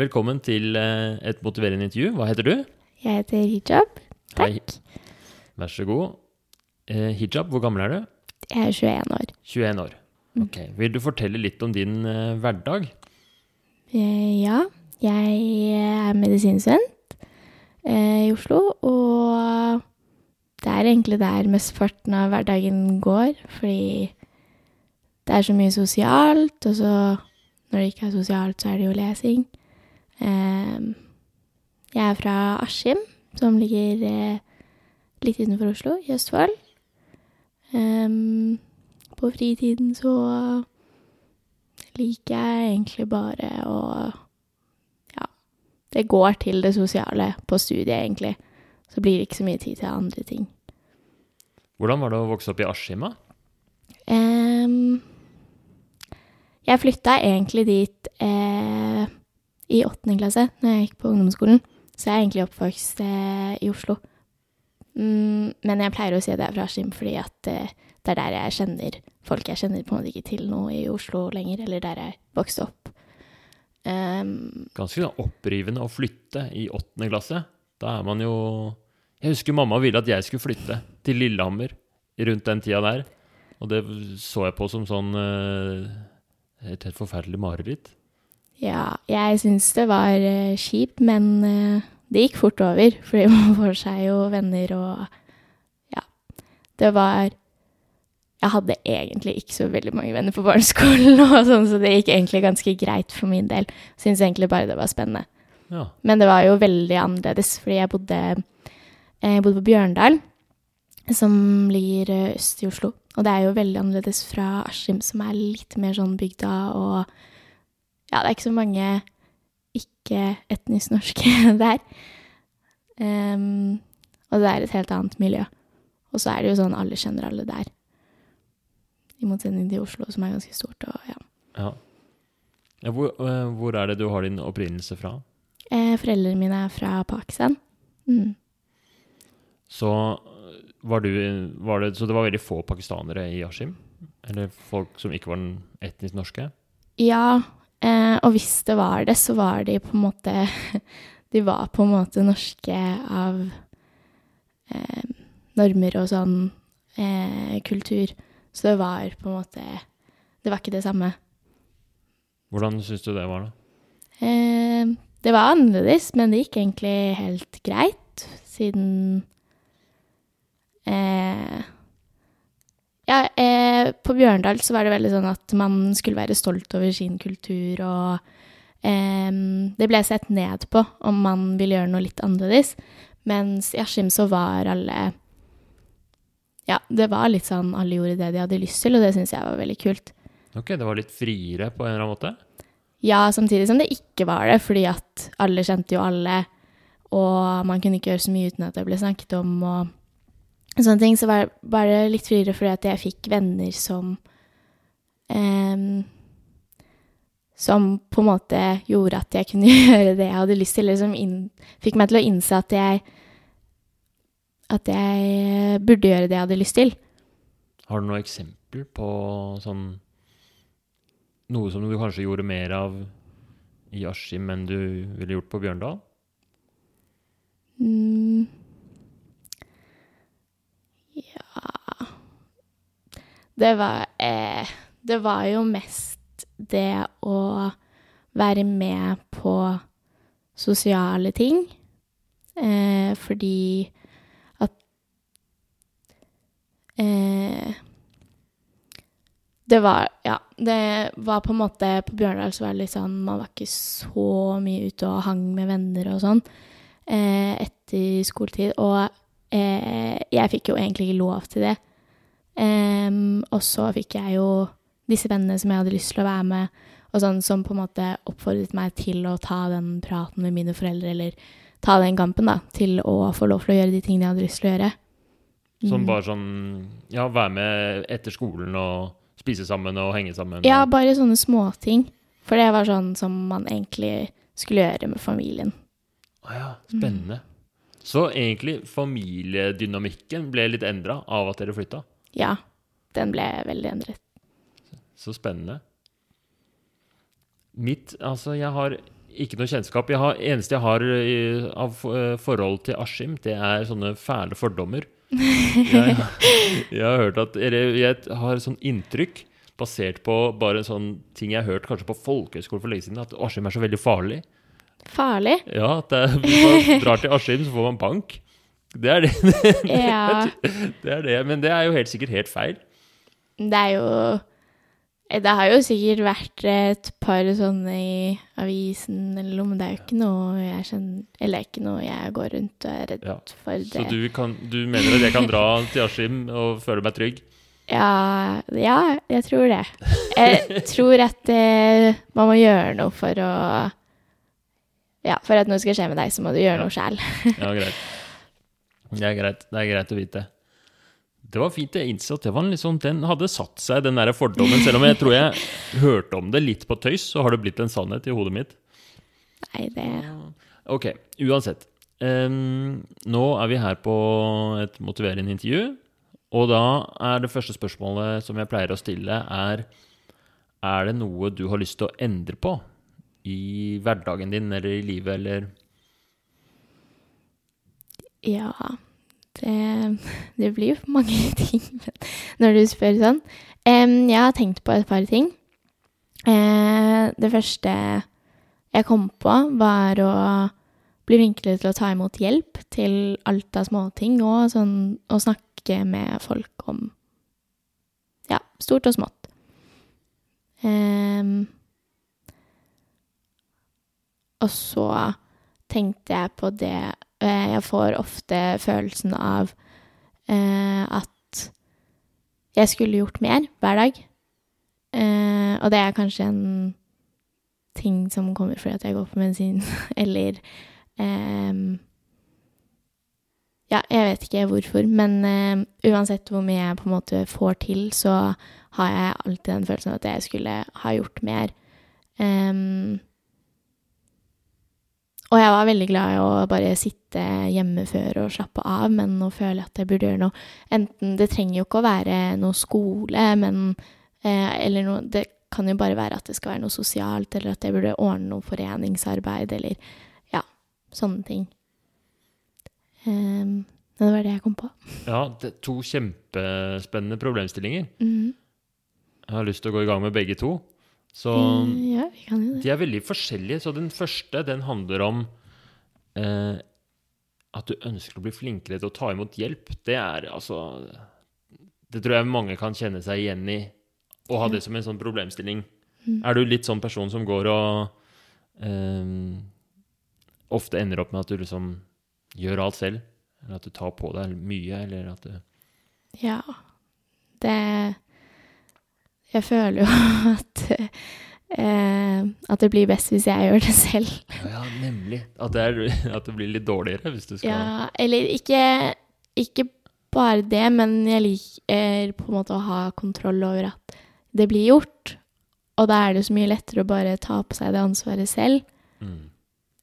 Velkommen til eh, et motiverende intervju. Hva heter du? Jeg heter Hijab. Hei. Takk. Vær så god. Eh, hijab, hvor gammel er du? Jeg er 21 år. 21 år. Mm. Ok. Vil du fortelle litt om din eh, hverdag? Eh, ja, jeg er medisinstudent i Oslo, og det er egentlig der mesteparten av hverdagen går, fordi det er så mye sosialt, og så når det ikke er sosialt, så er det jo lesing. Eh, jeg er fra Askim, som ligger eh, litt utenfor Oslo, i Østfold. Em, på fritiden så liker jeg egentlig bare å Ja, det går til det sosiale på studiet, egentlig. Så blir det ikke så mye tid til andre ting. Hvordan var det å vokse opp i Askim? da? Um, jeg flytta egentlig dit eh, i åttende klasse, når jeg gikk på ungdomsskolen. Så jeg er egentlig oppvokst eh, i Oslo. Mm, men jeg pleier å si at jeg er fra Askim fordi at eh, det er der jeg kjenner folk jeg kjenner på en måte ikke til noe i Oslo lenger, eller der jeg vokste opp. Um, Ganske da, opprivende å flytte i åttende klasse. Da er man jo Jeg husker mamma ville at jeg skulle flytte til Lillehammer rundt den tida der. Og det så jeg på som sånn eh, et helt forferdelig mareritt. Ja, jeg syns det var eh, kjipt, men eh, det gikk fort over. Fordi man får seg jo venner og Ja. Det var Jeg hadde egentlig ikke så veldig mange venner på barneskolen, og sånn, så det gikk egentlig ganske greit for min del. Syns egentlig bare det var spennende. Ja. Men det var jo veldig annerledes, fordi jeg bodde, eh, jeg bodde på Bjørndal, som ligger øst i Oslo. Og det er jo veldig annerledes fra Askim, som er litt mer sånn bygda og Ja, det er ikke så mange ikke-etnisk norske der. Um, og det er et helt annet miljø. Og så er det jo sånn alle kjenner alle der. I motsetning til Oslo, som er ganske stort. Og, ja. ja. ja hvor, eh, hvor er det du har din opprinnelse fra? eh, foreldrene mine er fra Pakistan. Mm. Så øh, var du var det, Så det var veldig få pakistanere i Askim? Eller folk som ikke var den etnisk norske? Ja, eh, og hvis det var det, så var de på en måte De var på en måte norske av eh, normer og sånn eh, kultur. Så det var på en måte Det var ikke det samme. Hvordan syns du det var, da? Eh, det var annerledes, men det gikk egentlig helt greit, siden eh, Ja, eh, på Bjørndal så var det veldig sånn at man skulle være stolt over sin kultur, og eh, det ble sett ned på om man ville gjøre noe litt annerledes. Mens i Askim så var alle Ja, det var litt sånn alle gjorde det de hadde lyst til, og det syns jeg var veldig kult. Ok, det var litt friere på en eller annen måte? Ja, samtidig som det ikke var det, fordi at alle kjente jo alle, og man kunne ikke gjøre så mye uten at det ble snakket om, og sånne ting. Så var det litt friere fordi at jeg fikk venner som um, Som på en måte gjorde at jeg kunne gjøre det jeg hadde lyst til, eller som inn, fikk meg til å innse at jeg At jeg burde gjøre det jeg hadde lyst til. Har du noe eksempel på sånn Noe som du kanskje gjorde mer av i Askim enn du ville gjort på Bjørndal? Mm. Ja Det var eh, Det var jo mest det å være med på sosiale ting. Eh, fordi at eh, Det var Ja, det var på en måte På Bjørndal så var det litt sånn Man var ikke så mye ute og hang med venner og sånn eh, etter skoletid. Og eh, jeg fikk jo egentlig ikke lov til det. Em, og så fikk jeg jo disse vennene som jeg hadde lyst til å være med, og sånn som på en måte oppfordret meg til å ta den praten med mine foreldre, eller ta den kampen, da, til å få lov til å gjøre de tingene jeg hadde lyst til å gjøre. Som Mm. bare sånn Ja, være med etter skolen og spise sammen og henge sammen? Ja, bare sånne småting. For det var sånn som man egentlig skulle gjøre med familien. Å ja, spennende. Så egentlig familiedynamikken ble litt endra av at dere flytta? Ja, den ble veldig endret. Så spennende. Mitt Altså, jeg har ikke noe kjennskap. Jeg har, eneste jeg har i, av eh, forhold til Askim, det er sånne fæle fordommer. Jeg, jeg har hørt at jeg har sånn inntrykk, basert på bare sånn ting jeg har hørt kanskje på folkehøyskole for lenge siden, at Askim er så veldig farlig. Farlig? Ja, at hvis man drar til Askim, så får man bank. Det er det. Ja. det er det. Men det er jo helt sikkert helt feil. Det er jo Det har jo sikkert vært et par sånne i avisen eller noe, men det er jo ikke noe jeg kjenner Eller ikke noe jeg går rundt og er redd Ja. for Så det. du, kan, du mener at jeg kan dra til Askim og føle meg trygg? Ja, ja, jeg tror det. Jeg tror at det, man må gjøre noe for å Ja, for at noe skal skje med deg, så må du gjøre noe sjæl. Ja, greit. Det er greit, det er greit å vite. Det var fint. Jeg innså at det var en litt sånn, den hadde satt seg, den der fordommen. Selv om jeg tror jeg hørte om det litt på tøys, så har det blitt en sannhet i hodet mitt. Nei, det Ok, uansett. Um, nå er vi her på et motiverende intervju. Og da er det første spørsmålet som jeg pleier å stille, er Er det noe du har lyst til å endre på i hverdagen din eller i livet, eller Ja, det, det blir jo mange ting når du spør sånn. Um, jeg har tenkt på et par ting. Uh, det første jeg kom på, var å bli flinkere til å ta imot hjelp til alt av småting, og sånn å snakke med folk om ja, stort og smått. Em, og så tenkte jeg på det eh, Jeg får ofte følelsen av eh, at jeg skulle gjort mer hver dag. Eh, og det er kanskje en ting som kommer fordi at jeg går på medisin, eller eh, Ja, jeg vet ikke hvorfor, men eh, uansett hvor mye jeg på en måte får til, så har jeg alltid den følelsen av at jeg skulle ha gjort mer. Ehm, og jeg var veldig glad i å bare sitte hjemme før og slappe av, men nå føler jeg at jeg burde gjøre noe. Enten Det trenger jo ikke å være noe skole, men eh, Eller noe Det kan jo bare være at det skal være noe sosialt, eller at jeg burde ordne noe foreningsarbeid, eller ja, sånne ting. Um, men det var det jeg kom på. Ja, det to kjempespennende problemstillinger. Mhm. Jeg har lyst til å gå i gang med begge to. Så ja, de er veldig forskjellige. Så den første, den handler om eh, at du ønsker å bli flinkere til å ta imot hjelp. Det er altså Det tror jeg mange kan kjenne seg igjen i, å ha det som en sånn problemstilling. Mm. Er du litt sånn person som går og eh, ofte ender opp med at du liksom gjør alt selv? Eller at du tar på deg mye, eller at du Ja. Det Jeg føler jo at eh, At det blir best hvis jeg gjør det selv. Ja, nemlig. At det, er, at det blir litt dårligere hvis du skal Ja, eller ikke, ikke bare det, men jeg liker på en måte å ha kontroll over at det blir gjort. Og da er det så mye lettere å bare ta på seg det ansvaret selv. mm.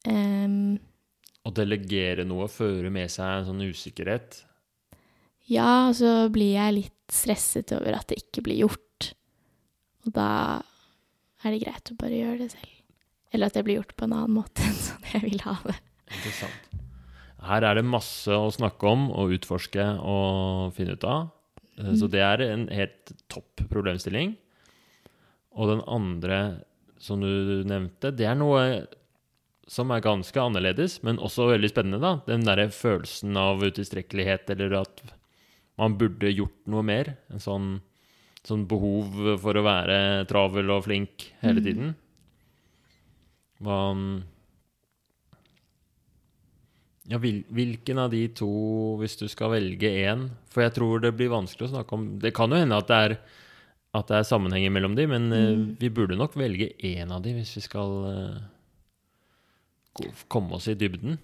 Ehm, Å delegere noe fører med seg en sånn usikkerhet. ja, og så blir jeg litt stresset over at det ikke blir gjort. Og da er det greit å bare gjøre det selv. Eller at det blir gjort på en annen måte enn sånn jeg vil ha det. Interessant. Her er det masse å snakke om og utforske og finne ut av. Eh, Så det er en helt topp problemstilling. Og den andre som du nevnte, det er noe som er ganske annerledes, men også veldig spennende. da. Den derre følelsen av utilstrekkelighet, eller at man burde gjort noe mer. En sånn, sånn behov for å være travel og flink hele Mm. tiden. Hva ja, vil, hvilken av de to, hvis du skal velge én For jeg tror det blir vanskelig å snakke om Det kan jo hende at det er, at det er sammenhenger mellom de, men eh, Mm. vi burde nok velge én av de hvis vi skal eh, komme oss i dybden.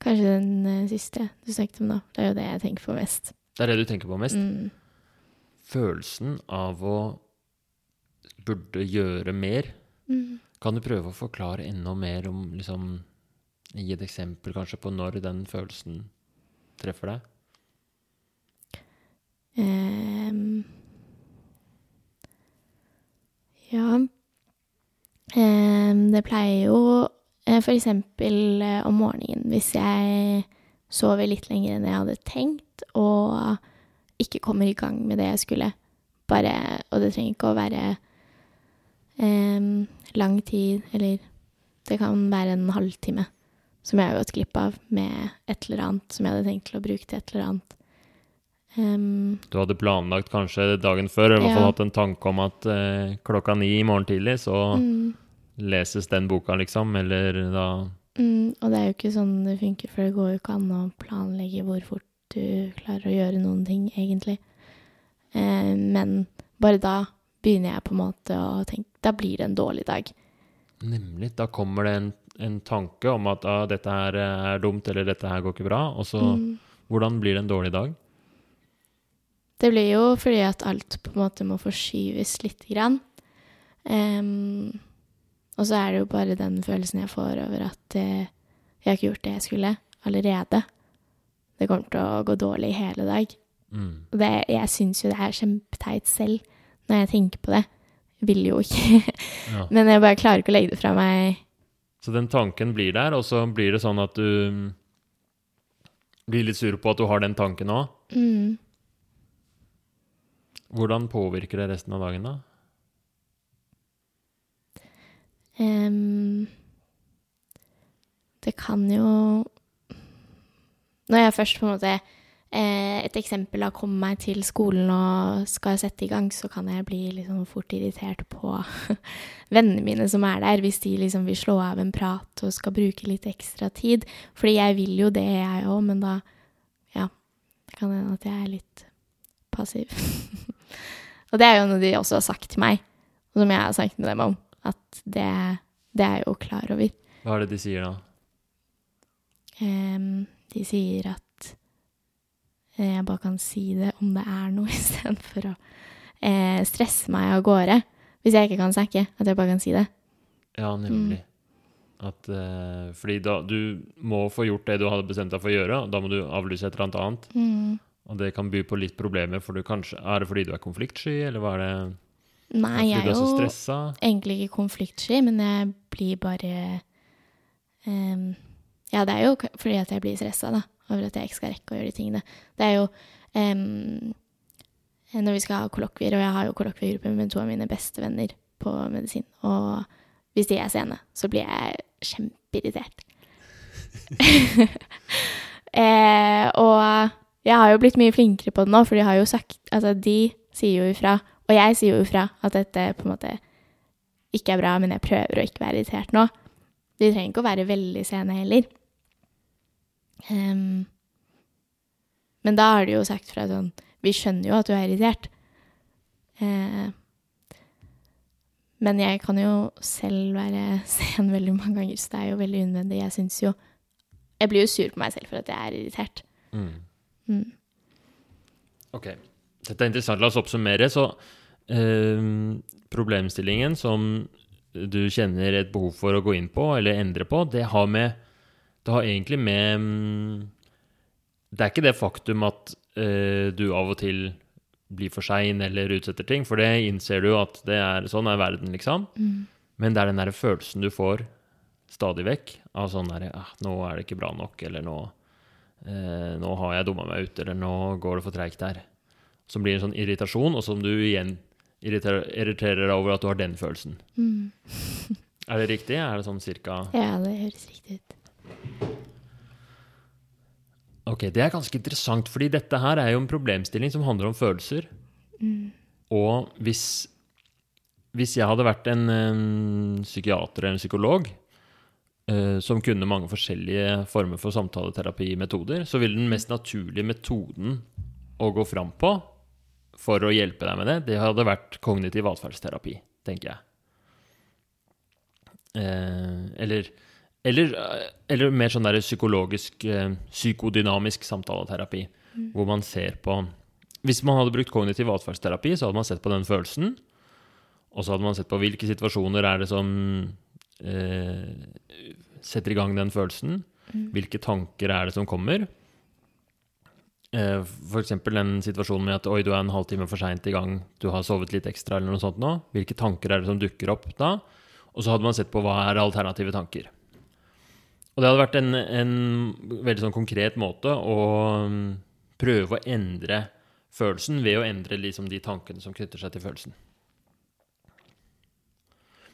Kanskje den uh, siste du snakket om, da. Det er jo det jeg tenker på mest. Det er det du tenker på mest? Mm. Følelsen av å burde gjøre mer. Mm. Kan du prøve å forklare enda mer om liksom, Gi et eksempel kanskje på når den følelsen treffer deg? Um, ja um, det pleier jo eh, for eksempel eh, om morgenen, hvis jeg sover litt lenger enn jeg hadde tenkt, og ikke kommer i gang med det jeg skulle. Bare Og det trenger ikke å være eh, lang tid, eller det kan være en halvtime som jeg har gått glipp av med et eller annet som jeg hadde tenkt til å bruke til et eller annet. Um, Du hadde planlagt kanskje dagen før, eller i hvert fall Ja. hatt en tanke om at eh, klokka ni i morgen tidlig så mm, leses den boka, liksom, eller da mm, og det er jo ikke sånn det funker, for det går jo ikke an å planlegge hvor fort du klarer å gjøre noen ting, egentlig. Eh, men bare da begynner jeg på en måte å tenke Da blir det en dårlig dag. Nemlig. Da kommer det en, en tanke om at ah, dette her er dumt, eller dette her går ikke bra, og så Mm. Hvordan blir det en dårlig dag? Det blir jo fordi at alt på en måte må forskyves lite grann. Um, og så er det jo bare den følelsen jeg får over at uh, jeg har ikke gjort det jeg skulle allerede. Det kommer til å gå dårlig hele dag. Mm. Det, jeg syns jo det er kjempeteit selv når jeg tenker på det. Vil jo ikke. Ja. Men jeg bare klarer ikke å legge det fra meg. Så den tanken blir der, og så blir det sånn at du blir litt sur på at du har den tanken òg. Mm. Hvordan påvirker det resten av dagen, da? Um, det kan jo Når jeg først på en måte eh, Et eksempel har kommet meg til skolen og skal sette i gang, så kan jeg bli liksom fort irritert på vennene mine som er der, hvis de liksom vil slå av en prat og skal bruke litt ekstra tid. Fordi jeg vil jo det, jeg òg, men da Ja, det kan hende at jeg er litt passiv. og det er jo noe de også har sagt til meg, og som jeg har snakket med dem om. At det, det er jeg jo klar over. Hva er det de sier da? Em, de sier at eh, jeg bare kan si det om det er noe, istedenfor å eh, stresse meg av gårde. Hvis jeg ikke kan snakke, at jeg bare kan si det. Ja, nemlig. At, eh, fordi da, du må få gjort det du hadde bestemt deg for å gjøre, og da må du avlyse et eller annet annet. Mm. Og det kan by på litt problemer, for du kanskje, er det fordi du er konfliktsky, eller hva er det? Nei, jeg er er jo stressa? egentlig ikke konfliktsky, men jeg blir bare em, Ja, det er jo fordi at jeg blir stressa, over at jeg ikke skal rekke å gjøre de tingene. Det er jo um, når vi skal ha kollokvier, og jeg har jo kollokviegruppe med to av mine beste venner på medisin, og hvis de er sene, så blir jeg kjempeirritert. eh, og jeg har jo blitt mye flinkere på det nå, for de har jo sagt Altså, de sier jo ifra, og jeg sier jo ifra, at dette på en måte ikke er bra, men jeg prøver å ikke være irritert nå. De trenger ikke å være veldig sene heller. Em, men da har de jo sagt fra sånn Vi skjønner jo at du er irritert. Uh, men jeg kan jo selv være sen veldig mange ganger, så det er jo veldig unødvendig. Jeg syns jo Jeg blir jo sur på meg selv for at jeg er irritert. Mm. Mm. Ok, dette er interessant. La oss oppsummere. Så uh, problemstillingen som du kjenner et behov for å gå inn på eller endre på, det har med Det har egentlig med mm, Det er ikke det faktum at uh, du av og til blir for sein eller utsetter ting, for det innser du at det er sånn er verden, liksom. Mm. Men det er den der følelsen du får stadig vekk av sånn der ah, Nå er det ikke bra nok, eller nå eh, Nå har jeg dumma meg ut, eller nå går det for treigt her. Som blir en sånn irritasjon, og som du igjen irriterer, irriterer deg over at du har den følelsen. Mm. Er det riktig? Er det sånn cirka Ja, det høres riktig ut. Ok, det er ganske interessant, fordi dette her er jo en problemstilling som handler om følelser. Mm. Og hvis, hvis jeg hadde vært en, en psykiater eller en psykolog uh, som kunne mange forskjellige former for samtaleterapimetoder, så ville den mest naturlige metoden å gå fram på for å hjelpe deg med det, det hadde vært kognitiv atferdsterapi, tenker jeg. Uh, eller, eller, eller mer sånn der psykologisk, eh, psykodynamisk samtaleterapi, hvor man ser på hvis man hadde brukt kognitiv atferdsterapi, så hadde man sett på den følelsen. Og så hadde man sett på hvilke situasjoner er det som eh, setter i gang den følelsen. Hvilke tanker er det som kommer. Eh, eksempel den situasjonen med at oi, du er en halvtime for seint i gang, du har sovet litt ekstra eller noe sånt nå. Hvilke tanker er det som dukker opp da? Og så hadde man sett på hva er alternative tanker. Og det hadde vært en, en veldig sånn konkret måte å mm, prøve å endre følelsen ved å endre liksom de tankene som knytter seg til følelsen.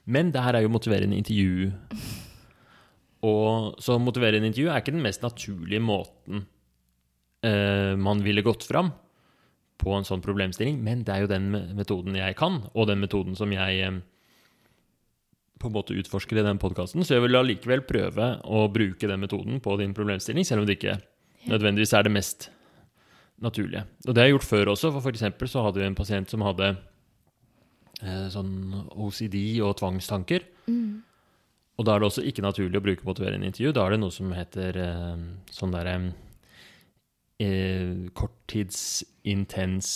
Men det her er jo motiverende intervju. Og så motiverende intervju er ikke den mest naturlige måten uh, man ville gått fram på en sånn problemstilling, men det er jo den metoden jeg kan, og den metoden som jeg eh, på en måte utforsker i den podkasten. Så jeg vil allikevel prøve å bruke den metoden på din problemstilling, selv om det ikke nødvendigvis er det mest naturlige. Og det har jeg gjort før også, for f.eks. så hadde vi en pasient som hadde eh, sånn OCD og tvangstanker. Mm. Og da er det også ikke naturlig å bruke motiverende intervju. Da er det noe som heter eh, sånn derre eh, korttidsintens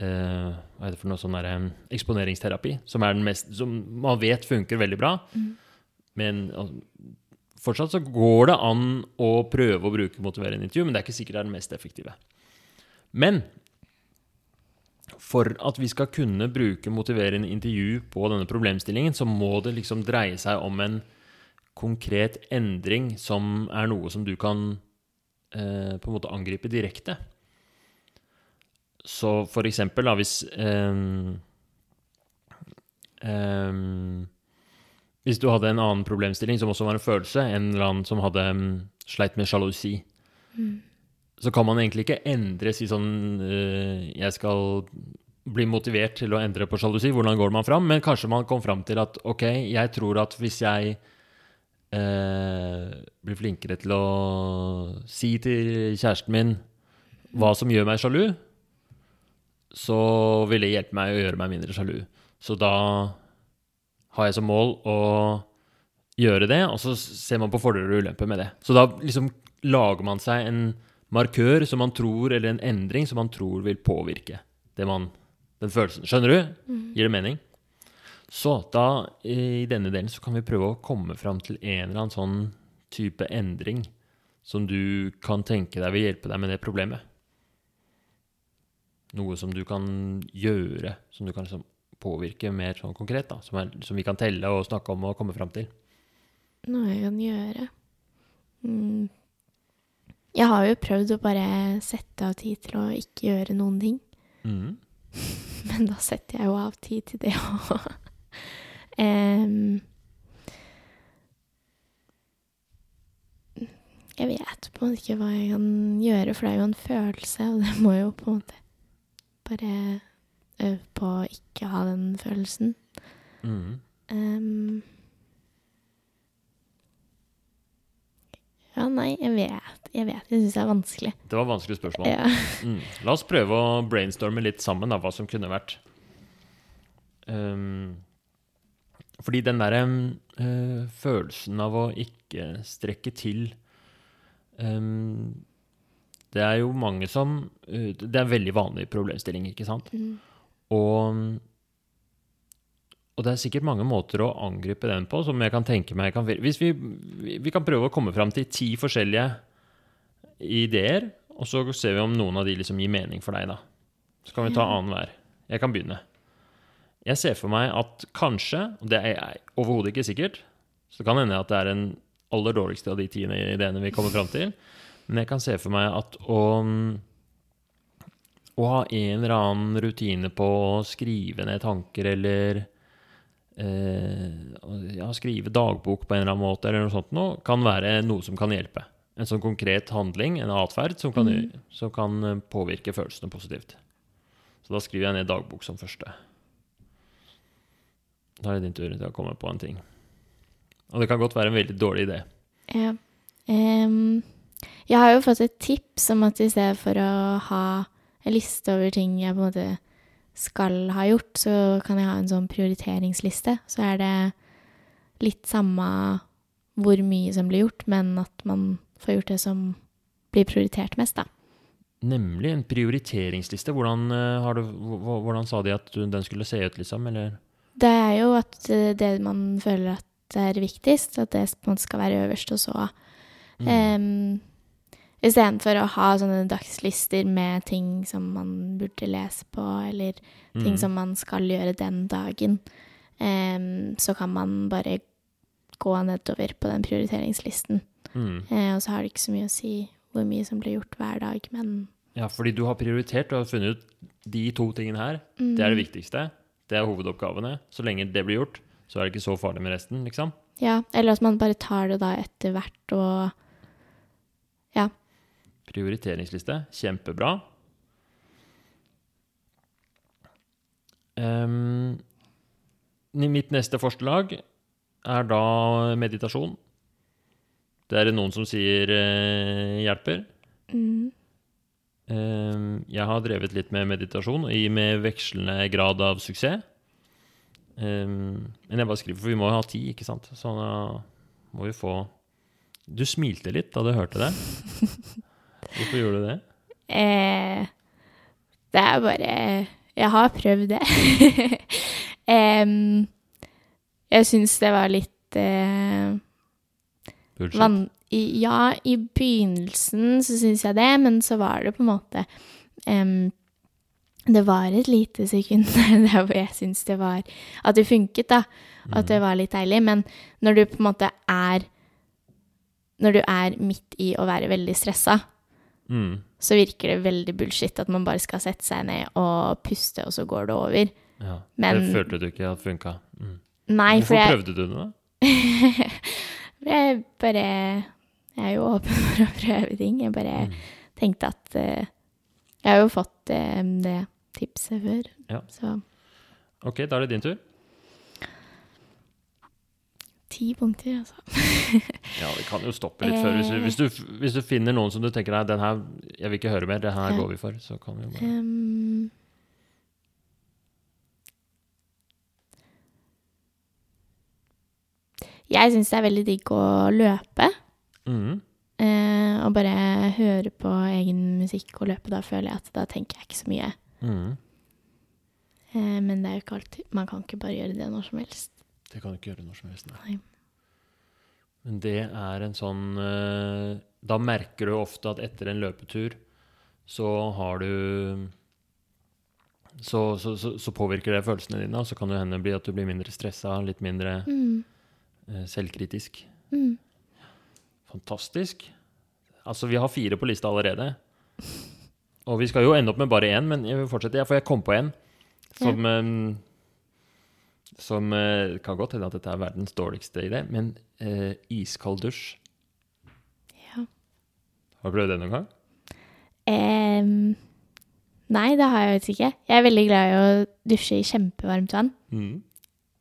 eh, Hva heter det for noe sånn derre eksponeringsterapi, som er den mest Som man vet funker veldig bra. Men al- fortsatt så går det an å prøve å bruke motiverende intervju, men det er ikke sikkert det er den mest effektive. Men for at vi skal kunne bruke motiverende intervju på denne problemstillingen, så må det liksom dreie seg om en konkret endring som er noe som du kan eh, på en måte angripe direkte. Så for eksempel, da, hvis um, um, Hvis du hadde en annen problemstilling som også var en følelse, en eller annen som hadde um, sleit med sjalusi, så kan man egentlig ikke endre si sånn uh, Jeg skal bli motivert til å endre på sjalusi. Hvordan går man fram? Men kanskje man kom fram til at ok, jeg tror at hvis jeg eh, blir flinkere til å si til kjæresten min hva som gjør meg sjalu, så vil det hjelpe meg å gjøre meg mindre sjalu. Så da har jeg som mål å gjøre det, og så ser man på fordeler og ulemper med det. Så da liksom lager man seg en markør som man tror, eller en endring som man tror vil påvirke det man, den følelsen. Skjønner du? Gir det mening? Så da, i denne delen, så kan vi prøve å komme fram til en eller annen sånn type endring som du kan tenke deg vil hjelpe deg med det problemet. Noe som du kan gjøre, som du kan liksom påvirke mer sånn konkret, da, som, er, som vi kan telle og snakke om og komme fram til. Noe jeg kan gjøre mm. Jeg har jo prøvd å bare sette av tid til å ikke gjøre noen ting. Mm. Men da setter jeg jo av tid til det òg. um, jeg vet på en måte ikke hva jeg kan gjøre, for det er jo en følelse, og det må jo på en måte bare øve på å ikke ha den følelsen. Mm. Um, ja, nei, jeg vet. Jeg vet, jeg syns det er vanskelig. Det var vanskelige vanskelig spørsmål. Ja. Mm. La oss prøve å brainstorme litt sammen av hva som kunne vært. Um, fordi den derre eh, følelsen av å ikke strekke til um, Det er jo mange som eh, Det er en veldig vanlig problemstilling, ikke sant? Mm. Og, og det er sikkert mange måter å angripe den på som jeg kan tenke meg kan, Hvis vi, vi, kan prøve å komme fram til ti forskjellige ideer, og så ser vi om noen av de liksom gir mening for deg, da. Så kan vi ta annenhver. Jeg kan begynne. Jeg ser for meg at kanskje, og det er jeg overhodet ikke sikkert, så det kan hende at det er den aller dårligste av de ti ideene vi kommer fram til, men jeg kan se for meg at å å ha en eller annen rutine på å skrive ned tanker eller eh, ja, skrive dagbok på en eller annen måte, eller noe sånt noe, kan være noe som kan hjelpe. En sånn konkret handling, en atferd, som, kan- Mm. som kan eh, påvirke følelsene positivt. Så da skriver jeg ned dagbok som første. Da er det din tur til å komme på en ting. Og det kan godt være en veldig dårlig idé. Ja. Em, jeg har jo fått et tips om at i stedet for å ha en liste over ting jeg på en måte skal ha gjort, så kan jeg ha en sånn prioriteringsliste. Så er det litt samme hvor mye som blir gjort, men at man får gjort det som blir prioritert mest, da. Nemlig en prioriteringsliste. Hvordan, eh, har du, hvordan sa de at den skulle se ut, liksom? Eller Det er jo at eh, det man føler at er viktigst, at det på en måte skal være øverst, og så Mm. Um, Istedenfor å ha sånne dagslister med ting som man burde lese på, eller ting Mm. som man skal gjøre den dagen. Um, så kan man bare gå nedover på den prioriteringslisten. Mm. Uh, og så har det ikke så mye å si hvor mye som blir gjort hver dag, men Ja, fordi du har prioritert og har funnet ut de to tingene her. mm, Det er det viktigste. Det er hovedoppgavene. Så lenge det blir gjort, så er det ikke så farlig med resten, liksom. Ja, eller at man bare tar det da etter hvert og Prioriteringsliste. Kjempebra. Um, mitt neste forslag er da meditasjon. Det er det noen som sier eh, hjelper. mm, Um, jeg har drevet litt med meditasjon, i med vekslende grad av suksess. Um, men jeg bare skriver, for vi må jo ha tid, ikke sant? Så da må vi få Du smilte litt da du hørte det. Hvorfor gjorde du det? eh, Det er bare Jeg har prøvd det. Em, jeg syns det var litt eh, Van i, ja, i begynnelsen så syns jeg det, men så var det på en måte Det var et lite sekund der hvor jeg syns det var At det funket, da. At det var litt deilig. Men når du på en måte er Når du er midt i å være veldig stressa, Mm. så virker det veldig bullshit at man bare skal sette seg ned og puste, og så går det over. Ja. Men- det følte du ikke at funka. Mm. Nei, for Hvorfor jeg, prøvde du det, da? jeg bare Jeg er jo åpen for å prøve ting. Jeg bare Mm. tenkte at uh, Jeg har jo fått uh, det tipset før, Ja. så Ok, da er det din tur. Ti punkter, altså. Ja, vi kan jo stoppe litt før. Hvis du, hvis, du, hvis du finner noen som du tenker nei, den her jeg vil ikke høre mer, den her går vi for, så kan vi jo bare um, jeg syns det er veldig digg å løpe. Mm. eh, og bare høre på egen musikk og løpe. Da føler jeg at da tenker jeg ikke så mye. Mm. Eh, men det er jo ikke alltid Man kan ikke bare gjøre det når som helst. Det kan du ikke gjøre når som helst. nei. Men det er en sånn eh, Da merker du ofte at etter en løpetur så har du så, så, så, så påvirker det følelsene dine, og så kan det hende bli at du blir mindre stressa, litt mindre Mm. eh, selvkritisk. Mm. Fantastisk. Altså, vi har fire på lista allerede. Og vi skal jo ende opp med bare én, men jeg vil fortsette. Ja, For jeg kom på en som eh, Som eh, kan godt hende at dette er verdens dårligste idé, men eh, iskald dusj. Ja. Har du prøvd det noen gang? Um, nei, det har jeg faktisk ikke. Jeg er veldig glad i å dusje i kjempevarmt vann. Mm.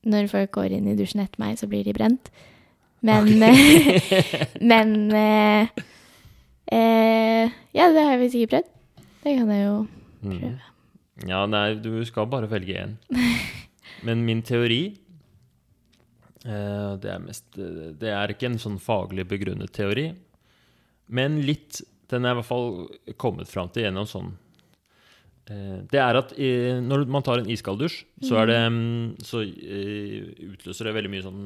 Når folk går inn i dusjen etter meg, så blir de brent. Men okay. Men eh, eh, Ja, det har jeg visst ikke prøvd. Det kan jeg jo Mm. Ja, nei, du skal bare velge én. Men min teori eh, det, er mest, det er ikke en sånn faglig begrunnet teori, men litt Den er i hvert fall kommet fram til gjennom sånn eh, Det er at når man tar en iskald dusj, så, det, mm, så eh, utløser det veldig mye sånn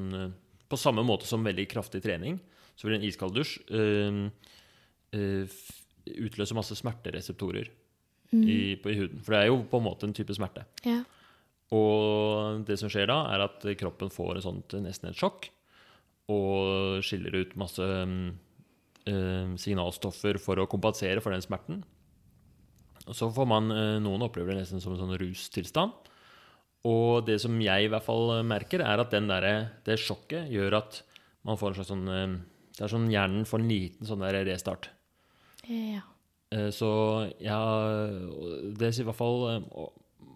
På samme måte som veldig kraftig trening, så vil en iskald dusj eh, utløse masse smertereseptorer mm, i, på, i huden. For det er jo på en måte en type smerte. Ja. Og det som skjer da, er at kroppen får et sånt, nesten et sjokk, og skiller ut masse eh, signalstoffer for å kompensere for den smerten. Og så får man eh, Noen opplever det nesten som en sånn rustilstand. Og det som jeg i hvert fall merker, er at den der, det sjokket gjør at man får en slags sånn eh, Det er sånn hjernen får en liten sånn der restart. ja. Så ja, det sier i hvert fall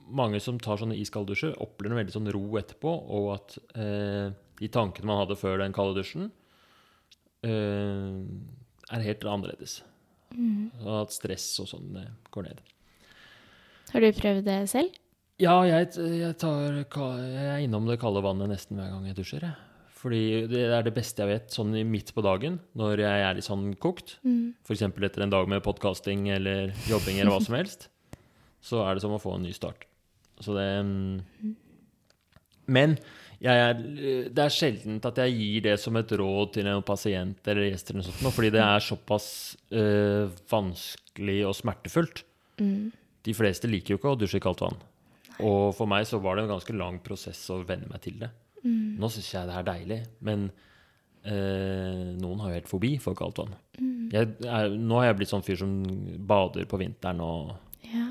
mange som tar sånne iskalddusjer, opplever en veldig sånn ro etterpå, og at eh, de tankene man hadde før den kalde dusjen, eh, er helt annerledes. Mm. Og at stress og sånn eh, går ned. Har du prøvd det selv? Ja, jeg, jeg, tar, jeg er innom det kalde vannet nesten hver gang jeg dusjer. Jeg. Fordi det er det beste jeg vet, sånn midt på dagen, når jeg er litt sånn kokt. Mm. F.eks. etter en dag med podkasting eller jobbing eller hva som helst, så er det som å få en ny start. Så det mm. Men jeg er, det er sjelden at jeg gir det som et råd til en pasient eller gjest, eller sånt, fordi det er såpass øh, vanskelig og smertefullt. Mm. De fleste liker jo ikke å dusje i kaldt vann. Og for meg så var det en ganske lang prosess å venne meg til det. Mm. Nå syns jeg det er deilig, men øh, noen har jo helt fobi for kaldt vann. Mm. Jeg er, nå har jeg blitt sånn fyr som bader på vinteren og Ja.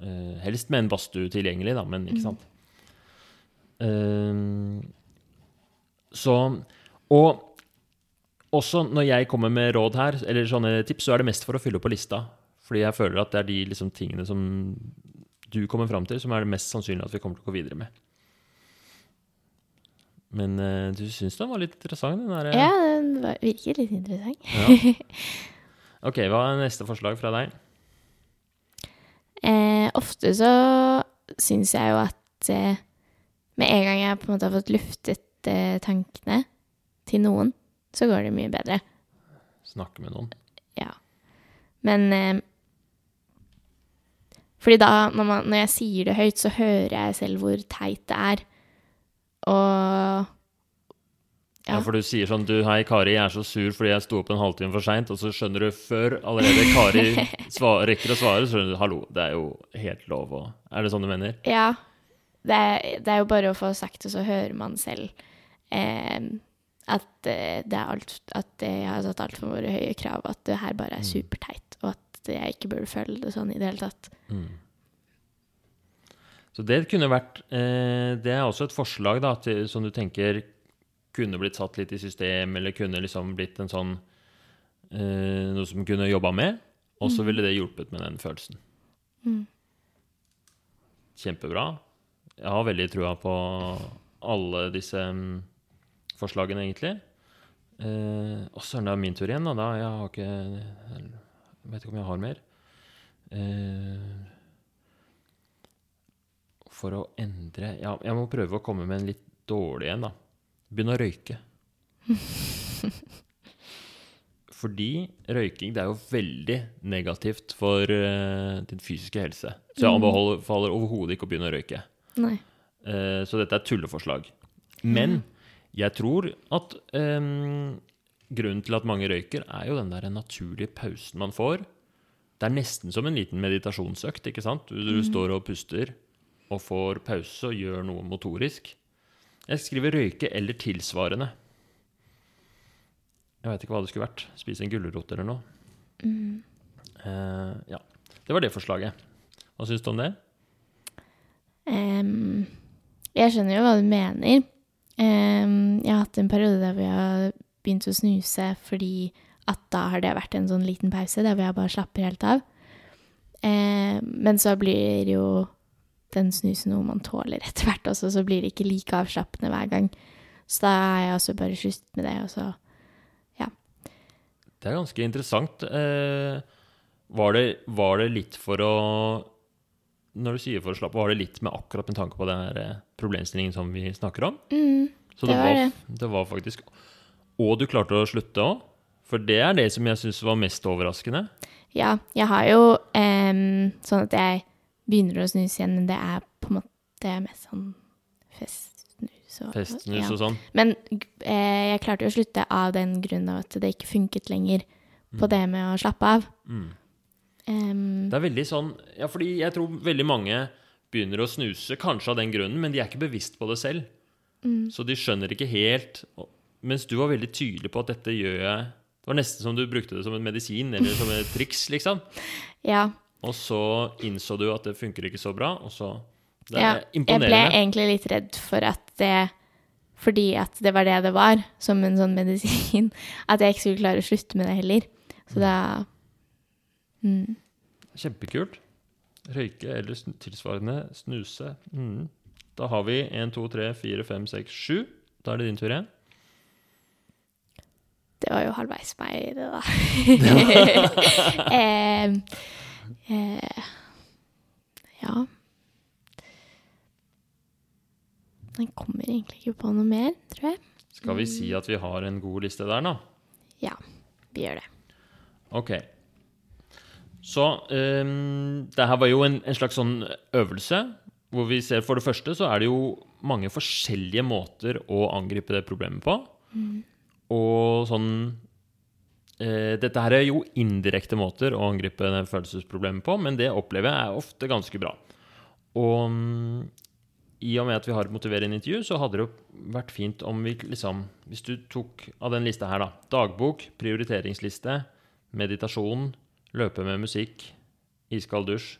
Eh, Helst med en badstue tilgjengelig, da, men ikke Mm. sant. Eh, så Og også når jeg kommer med råd her, eller sånne tips, så er det mest for å fylle opp på lista. Fordi jeg føler at det er de liksom, tingene som du kommer fram til, som er det mest sannsynlig at vi kommer til å gå videre med. Men uh, du syns den var litt interessant, den der? ja, den var, virker litt interessant. Ja. Ok, hva er neste forslag fra deg? Eh, ofte så syns jeg jo at eh, med en gang jeg på en måte har fått luftet eh, tankene til noen, så går det mye bedre. Snakke med noen? Ja. Men eh, Fordi da, når, man, når jeg sier det høyt, så hører jeg selv hvor teit det er. Og Ja. Ja. for du sier sånn Du, hei, Kari, jeg er så sur fordi jeg sto opp en halvtime for seint, og så skjønner du før allerede Kari sva- rekker å svare, så skjønner du hallo, det er jo helt lov å Er det sånn du mener? Ja. Det er, det er jo bare å få sagt det, så hører man selv eh, at eh, det er alt At jeg har satt altfor høye krav, at det her bare er Mm. superteit, og at jeg ikke burde føle det sånn i det hele tatt. Mm. Så det kunne vært eh, Det er også et forslag da, til, som du tenker kunne blitt satt litt i system, eller kunne liksom blitt en sånn eh, Noe som kunne jobba med, og så Mm. ville det hjulpet med den følelsen. Mm. Kjempebra. Jeg har veldig trua på alle disse um, forslagene, egentlig. Eh, og det er min tur igjen, da. Jeg har ikke Jeg vet ikke om jeg har mer. Eh, for å endre Ja, jeg må prøve å komme med en litt dårlig en, da. Begynne å røyke. Fordi røyking det er jo veldig negativt for uh, din fysiske helse. Så jeg Mm. anbefaler overhodet ikke å begynne å røyke. Nei. Uh, så dette er tulleforslag. Men jeg tror at um, grunnen til at mange røyker, er jo den der naturlige pausen man får. Det er nesten som en liten meditasjonsøkt. ikke sant? Du, du står og puster og får pause og gjør noe motorisk. Jeg skriver røyke eller tilsvarende. Jeg veit ikke hva det skulle vært. Spise en gulrot eller noe. Mm. Uh, ja. Det var det forslaget. Hva syns du om det? Um, jeg skjønner jo hva du mener. Um, jeg har hatt en periode der vi har begynt å snuse fordi at da har det vært en sånn liten pause der hvor jeg bare slapper helt av. Em, men så blir jo den snusen noe man tåler etter hvert også, så blir det ikke like avslappende hver gang. Så da har jeg også bare sluttet med det, og så Det er ganske interessant. Eh, var, det, var det litt for å Når du sier for å slappe, var det litt med akkurat med tanke på den eh, problemstillingen som vi snakker om? mm, Så Det det, var det. det var faktisk Og du klarte å slutte òg? For det er det som jeg syns var mest overraskende. Ja, jeg har jo eh, sånn at jeg begynner å snuse igjen, men det er på en måte mest sånn festsnus. og- Festsnus ja. og sånn. Men eh, jeg klarte jo å slutte av den grunn av at det ikke funket lenger på Mm. det med å slappe av. Mm. Um, Det er veldig sånn Ja, fordi jeg tror veldig mange begynner å snuse, kanskje av den grunnen, men de er ikke bevisst på det selv. mm, Så de skjønner ikke helt Mens du var veldig tydelig på at dette gjør jeg Det var nesten som du brukte det som en medisin eller som et triks, liksom. ja, Og så innså du at det funker ikke så bra, og så Det ja. er Jeg ble egentlig litt redd for at det Fordi at det var det det var, som en sånn medisin. At jeg ikke skulle klare å slutte med det heller. Så da mm. Kjempekult. Røyke eller sn- tilsvarende snuse. Mm. Da har vi 1, 2, 3, 4, 5, 6, 7. Da er det din tur igjen. Det var jo halvveis meg, det, da. eh, eh, ja Jeg kommer egentlig ikke på noe mer, tror jeg. Skal vi si at vi har en god liste der, da? Vi gjør det. Ok. Så um, det her var jo en, en slags sånn øvelse, hvor vi ser for det første så er det jo mange forskjellige måter å angripe det problemet på. Og sånn Dette her er jo indirekte måter å angripe følelsesproblemet på, men det opplever jeg er ofte ganske bra. Og mm, i og med at vi har et motiverende intervju, så hadde det jo vært fint om vi liksom Hvis du tok av den lista her, da. Dagbok, prioriteringsliste, meditasjon, løpe med musikk, iskald dusj,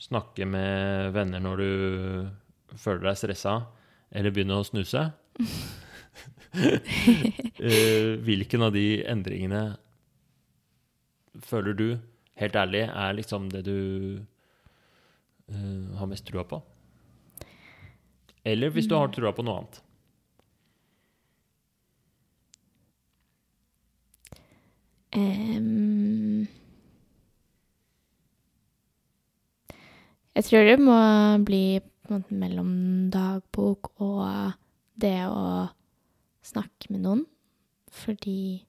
snakke med venner når du føler deg stressa, eller begynne å snuse. Eh, hvilken av de endringene føler du, helt ærlig, er liksom det du uh, har mest trua på? Eller hvis du har trua på noe annet. Um, jeg tror det må bli på en måte mellom dagbok og det å snakke med noen. Fordi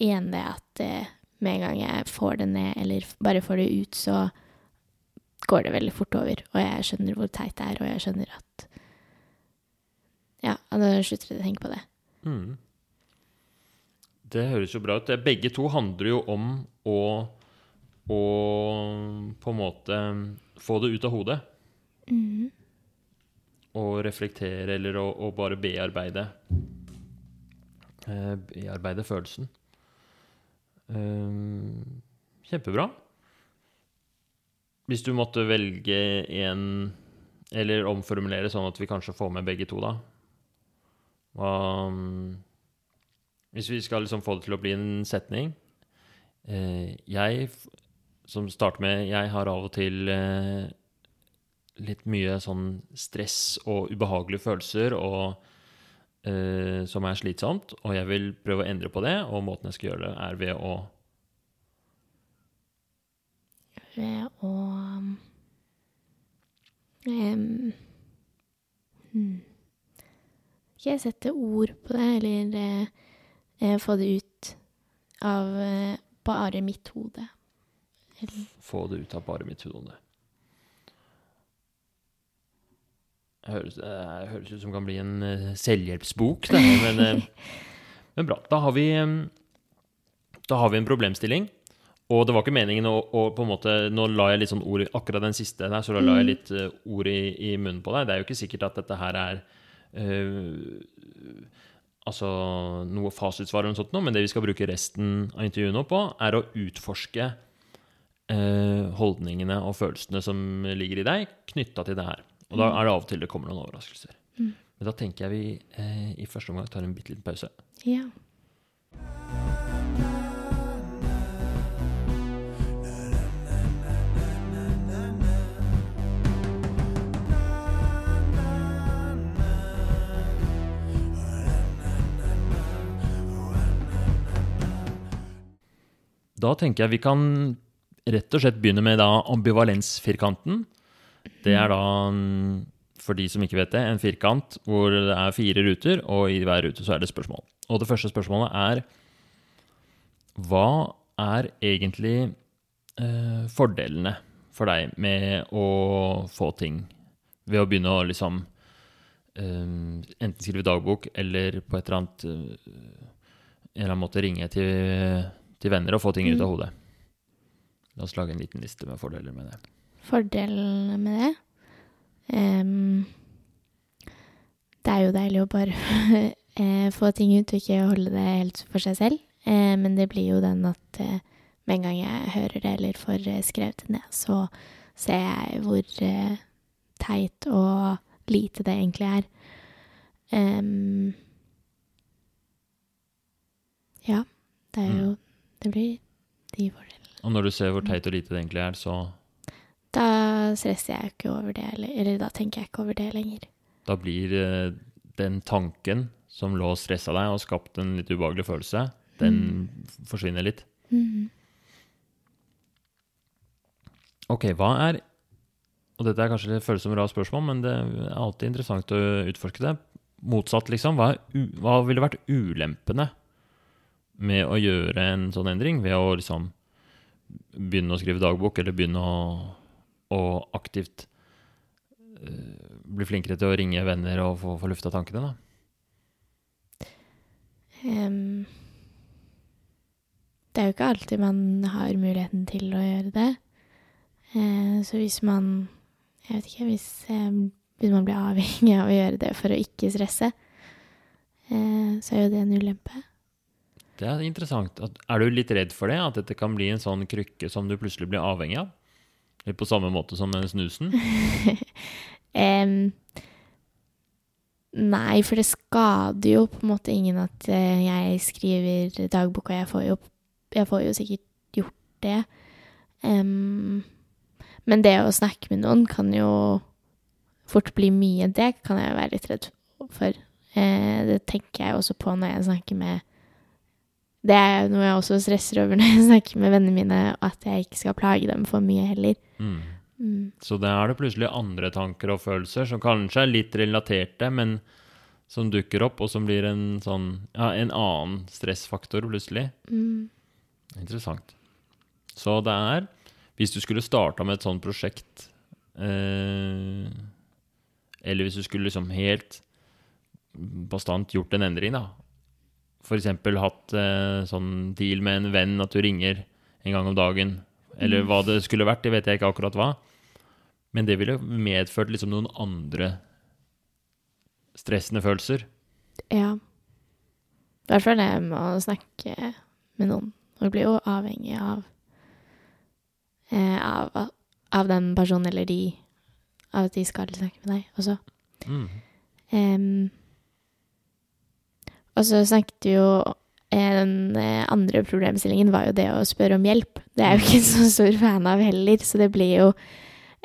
igjen det at eh, med en gang jeg får det ned, eller bare får det ut, så går det veldig fort over. Og jeg skjønner hvor teit det er, og jeg skjønner at Ja, da slutter jeg å tenke på det. Mm. Det høres jo bra ut. Begge to handler jo om å, å på en måte få det ut av hodet. Mm. Og reflektere eller å, å bare bearbeide eh, Bearbeide følelsen. Eh, kjempebra. Hvis du måtte velge en Eller omformulere sånn at vi kanskje får med begge to, da. Um, Hvis vi skal liksom få det til å bli en setning uh, Jeg, som starter med Jeg har av og til litt mye sånn stress og ubehagelige følelser og, eh, som er slitsomt, og jeg vil prøve å endre på det, og måten jeg skal gjøre det, er ved å ved å um, hmm. Ikke sette ord på det, eller eh, eh, få det ut av eh, bare mitt hode. Eller, få det ut av bare mitt hode. Det høres, det høres ut som kan bli en eh, selvhjelpsbok, det men, eh, men bra. Da har, vi, eh, da har vi en problemstilling. Og det var ikke meningen å, å på en måte Nå la jeg litt sånn ord i akkurat den siste der, så da la jeg litt eh, ord i, i munnen på deg. Det er jo ikke sikkert at dette her er øh, altså noe fasitsvar eller noe sånt, nå, men det vi skal bruke resten av intervjuet nå på, er å utforske øh, holdningene og følelsene som ligger i deg, knytta til det her. Og da er det av og til det kommer noen overraskelser. Men da tenker jeg vi eh, i første omgang tar en bitte liten pause. ja. Da tenker jeg vi kan rett og slett begynne med da ambivalensfirkanten. Det er da, mm, for de som ikke vet det, en firkant hvor det er fire ruter, og i hver rute så er det spørsmål. Og det første spørsmålet er Hva er egentlig eh, fordelene for deg med å få ting ved å begynne å liksom eh, enten skrive dagbok eller på et eller annet eh, en eller annen måte ringe til, til venner og få ting ut av hodet. La oss lage en liten liste med fordeler med det. Fordelene med det Um, Det er jo deilig å bare eh, få ting ut og ikke holde det helt for seg selv. Uh, men det blir jo den at uh, med en gang jeg hører det eller får skrevet det ned, så ser jeg hvor uh, teit og lite det egentlig er. Um, ja, det er jo Det blir de fordelene. Og når du ser hvor teit og lite det egentlig er, så Da stresser jeg ikke over det, eller, eller da tenker jeg ikke over det lenger. da blir eh, den tanken som lå og stressa deg og skapt en litt ubehagelig følelse, den forsvinner litt. Mm. Ok, hva er Og dette er kanskje et følsomt som rart spørsmål, men det er alltid interessant å utforske det. Motsatt, liksom. Hva, hva ville vært ulempene med å gjøre en sånn endring? Ved å liksom begynne å skrive dagbok, eller begynne å, å aktivt uh, bli flinkere til å ringe venner og få, få lufta tankene, da? Um, det er jo ikke alltid man har muligheten til å gjøre det. Uh, så hvis man Jeg vet ikke hvis, um, hvis man blir avhengig av å gjøre det for å ikke stresse, uh, så er jo det en ulempe. Det er interessant. Er du litt redd for det? At dette kan bli en sånn krykke som du plutselig blir avhengig av? Litt på samme måte som med snusen? um, nei, for det skader jo på en måte ingen at eh, jeg skriver dagbok, og jeg får jo, jeg får jo sikkert gjort det. Um, men det å snakke med noen kan jo fort bli mye. Det kan jeg være litt redd for. Eh, det tenker jeg også på når jeg snakker med Det er noe jeg også stresser over når jeg snakker med vennene mine, at jeg ikke skal plage dem for mye heller. Mm. Mm. Så da er det plutselig andre tanker og følelser som kanskje er litt relaterte, men som dukker opp, og som blir en sånn Ja, en annen stressfaktor plutselig. Mm. Interessant. Så det er Hvis du skulle starta med et sånt prosjekt eh, Eller hvis du skulle liksom helt bastant gjort en endring, da. F.eks. hatt eh, sånn deal med en venn at du ringer en gang om dagen. Eller Mm. hva det skulle vært, det vet jeg ikke akkurat hva. Men det ville medført liksom noen andre stressende følelser. Ja. I hvert fall det med å snakke med noen. Du blir jo avhengig av, eh, av av den personen eller de Av at de skal snakke med deg også. Mm. Um, og så snakket vi jo Den eh, andre problemstillingen var jo det å spørre om hjelp. Det er jeg jo ikke så stor fan av heller, så det blir jo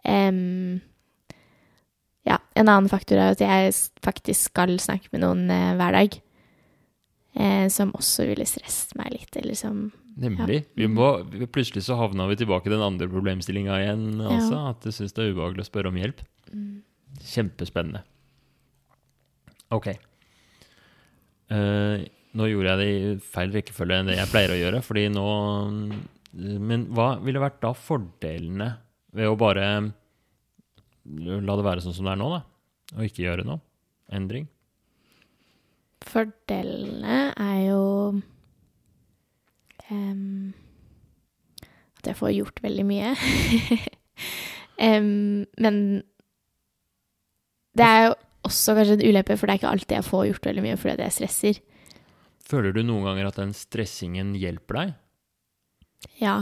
um, Ja, en annen faktor er at jeg faktisk skal snakke med noen uh, hver dag. Uh, som også ville stresset meg litt, eller som Nemlig. Vi må, plutselig så havna vi tilbake i den andre problemstillinga igjen. Altså, At du syns det er ubehagelig å spørre om hjelp. mm, Kjempespennende. Ok. Eh, nå gjorde jeg det i feil rekkefølge enn det jeg pleier å gjøre. fordi nå Men hva ville vært da fordelene ved å bare la det være sånn som det er nå, da? Og ikke gjøre noe? Endring? Fordelene er jo um, at jeg får gjort veldig mye. um, men det er jo også kanskje en ulempe, for det er ikke alltid jeg får gjort veldig mye fordi jeg stresser. Føler du noen ganger at den stressingen hjelper deg? Ja.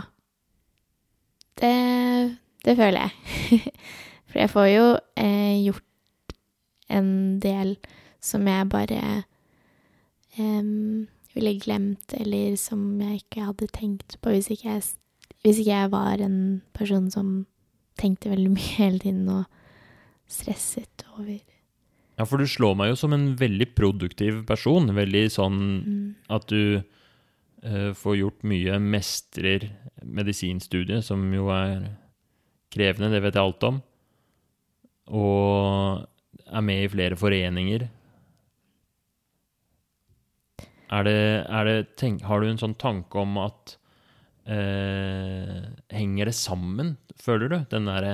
Det, det føler jeg. For jeg får jo eh, gjort en del som jeg bare eh, ville glemt, eller som jeg ikke hadde tenkt på hvis ikke jeg, hvis ikke jeg var en person som tenkte veldig mye hele tiden og stresset over Ja, for du slår meg jo som en veldig produktiv person. Veldig sånn mm, at du uh, får gjort mye, mestrer medisinstudiet, som jo er krevende, det vet jeg alt om. Og er med i flere foreninger. Er det, er det tenk, Har du en sånn tanke om at uh, Henger det sammen, føler du? Den derre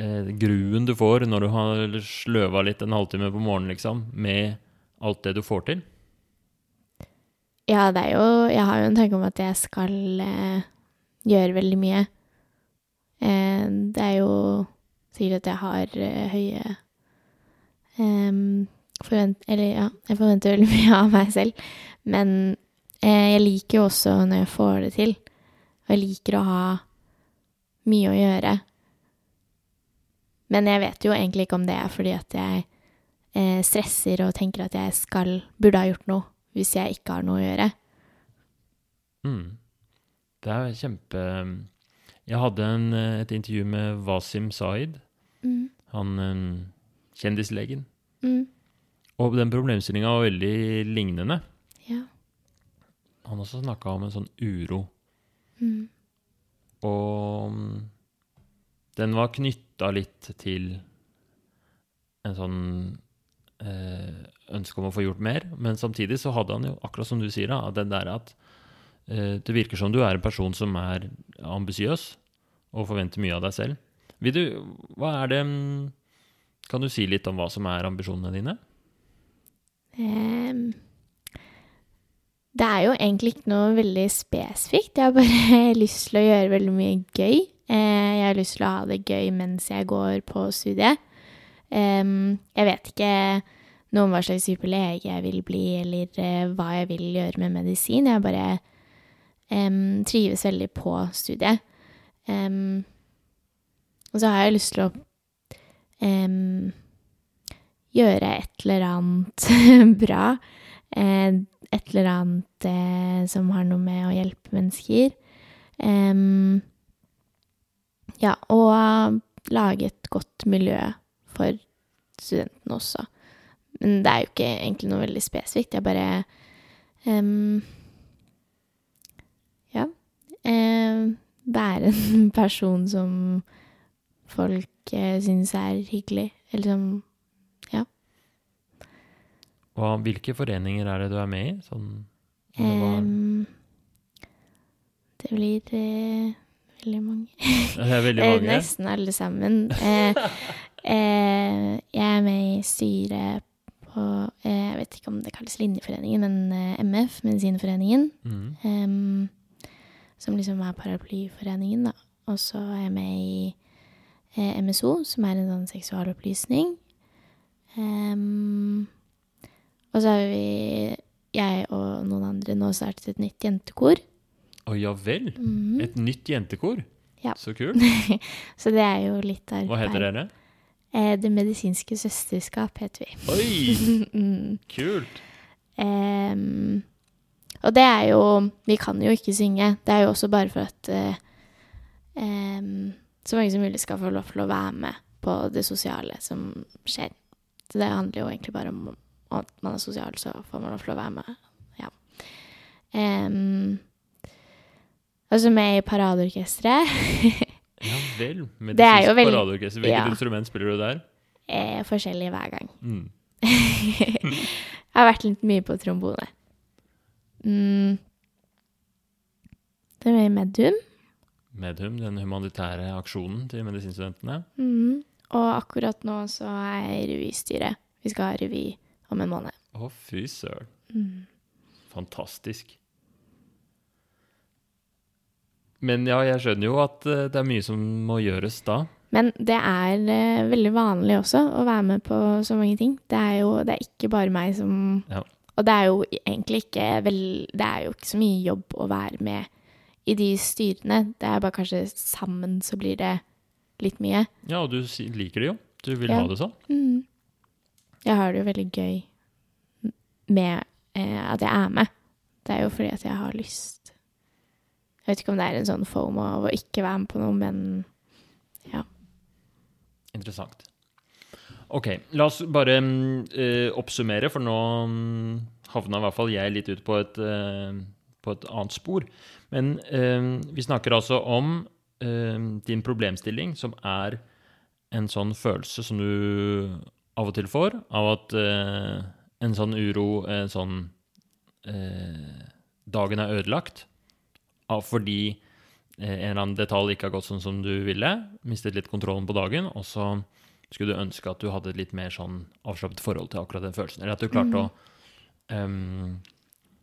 eh, gruen du får når du har sløva litt en halvtime på morgenen, liksom, med alt det du får til? Ja, det er jo Jeg har jo en tanke om at jeg skal eh, gjøre veldig mye. Eh, det er jo sikkert at jeg har eh, høye em, forvent... Eller ja, jeg forventer veldig mye av meg selv. Men eh, jeg liker jo også når jeg får det til. Og jeg liker å ha mye å gjøre. Men jeg vet jo egentlig ikke om det er fordi at jeg eh, stresser og tenker at jeg skal Burde ha gjort noe hvis jeg ikke har noe å gjøre. Mm. Det er kjempe Jeg hadde en, eh, et intervju med Wasim Zaid, Mm. han eh, kjendislegen. Mm. Og den problemstillinga var veldig lignende. Ja. Han også snakka om en sånn uro. Mm. Og mm, den var knytta litt til en sånn eh, ønske om å få gjort mer. Men samtidig så hadde han jo, akkurat som du sier, da, den der at eh, det virker som du er en person som er ambisiøs og forventer mye av deg selv. Vil du, hva er det Kan du si litt om hva som er ambisjonene dine? Um, det er jo egentlig ikke noe veldig spesifikt. Jeg har bare lyst til å gjøre veldig mye gøy. Eh, jeg har lyst til å ha det gøy mens jeg går på studiet. Jeg vet ikke noe om hva slags type lege jeg vil bli, eller eh, hva jeg vil gjøre med medisin. Jeg bare um, trives veldig på studiet. Um, og så har jeg lyst til å um, gjøre et eller annet bra. Eh, et eller annet uh, som har noe med å hjelpe mennesker. Em, ja, og lage et godt miljø for studentene også. Men det er jo ikke egentlig noe veldig spesifikt. Jeg bare um, Ja. Um, være en person som folk uh, syns er hyggelig. Eller som Hva, hvilke foreninger er det du er med i? Sånn, eller hva- Det blir eh, veldig mange. veldig Eh, mange. Nesten alle sammen. Eh, eh, jeg er med i styret på eh, Jeg vet ikke om det kalles Linjeforeningen, men MF, Medisinforeningen. Mm. som liksom er paraplyforeningen, da. Og så er jeg med i eh, MSO, som er en sånn seksualopplysning. Og så har vi, jeg og noen andre, nå startet et nytt jentekor. Å ja vel. Mm. Et nytt jentekor. Ja. Så kult. Så det er jo litt arbeid. Hva heter dere? Eh, det medisinske søsterskap heter vi. Oi, mm. kult. Um, og det er jo Vi kan jo ikke synge. Det er jo også bare for at uh, um, så mange som mulig skal få lov til å være med på det sosiale som skjer. Så det handler jo egentlig bare om at man er sosial, så får man lov til å være med. Ja. Em, og så med i Paradeorkesteret. Ja vel. Medisinsk paradeorkester. Hvilket ja. instrument spiller du der? eh, forskjellig hver gang. Mm. Jeg har vært litt mye på trombone. Mm. Det er med i Medum. Medhum, den humanitære aksjonen til medisinstudentene. Mm. Og akkurat nå så er jeg i revystyret. Vi skal ha revy om en måned. Å, fy søren. Mm. Fantastisk. Men ja, jeg skjønner jo at eh, det er mye som må gjøres da. Men det er uh, veldig vanlig også å være med på så mange ting. Det er jo det er ikke bare meg som Ja. Og det er jo egentlig ikke vel Det er jo ikke så mye jobb å være med i de styrene. Det er bare kanskje sammen så blir det litt mye. Ja, og du liker det jo. Du vil Ja. ha det sånn. Mm. Jeg har det jo veldig gøy med eh, at jeg er med. Det er jo fordi at jeg har lyst. Jeg vet ikke om det er en sånn fomo av å ikke være med på noe, men ja. Interessant. Ok, la oss bare eh, oppsummere, for nå mm, havna i hvert fall jeg litt ut på et, uh, på et annet spor. Men uh, vi snakker altså om din problemstilling, som er en sånn følelse som du av og til får, av at en sånn uro, en sånn Dagen er ødelagt fordi eh, en eller annen detalj ikke har gått sånn som du ville, mistet litt kontrollen på dagen, og så skulle du ønske at du hadde et litt mer sånn avslappet forhold til akkurat den følelsen. Eller at du klarte å um,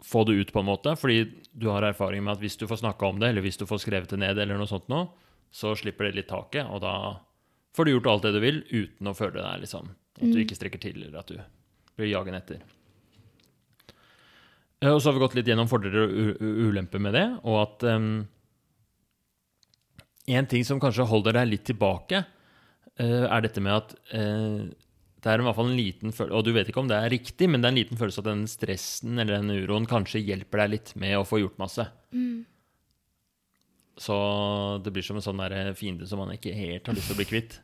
få det ut på en måte, fordi du har erfaring med at hvis du får snakka om det, eller hvis du får skrevet det ned, eller noe sånt nå, så slipper det litt taket, og da får du gjort alt det du vil uten å føle deg liksom At du ikke strekker til, eller at du blir jagen etter. Eh, Og så har vi gått litt gjennom fordeler og ulemper med det, og at um, en ting som kanskje holder deg litt tilbake, uh, er dette med at uh, det er i hvert fall en liten følelse, og du vet ikke om det er riktig, men det er en liten følelse at den stressen eller den uroen kanskje hjelper deg litt med å få gjort masse. Så det blir som en sånn fiende som man ikke helt har lyst til å bli kvitt.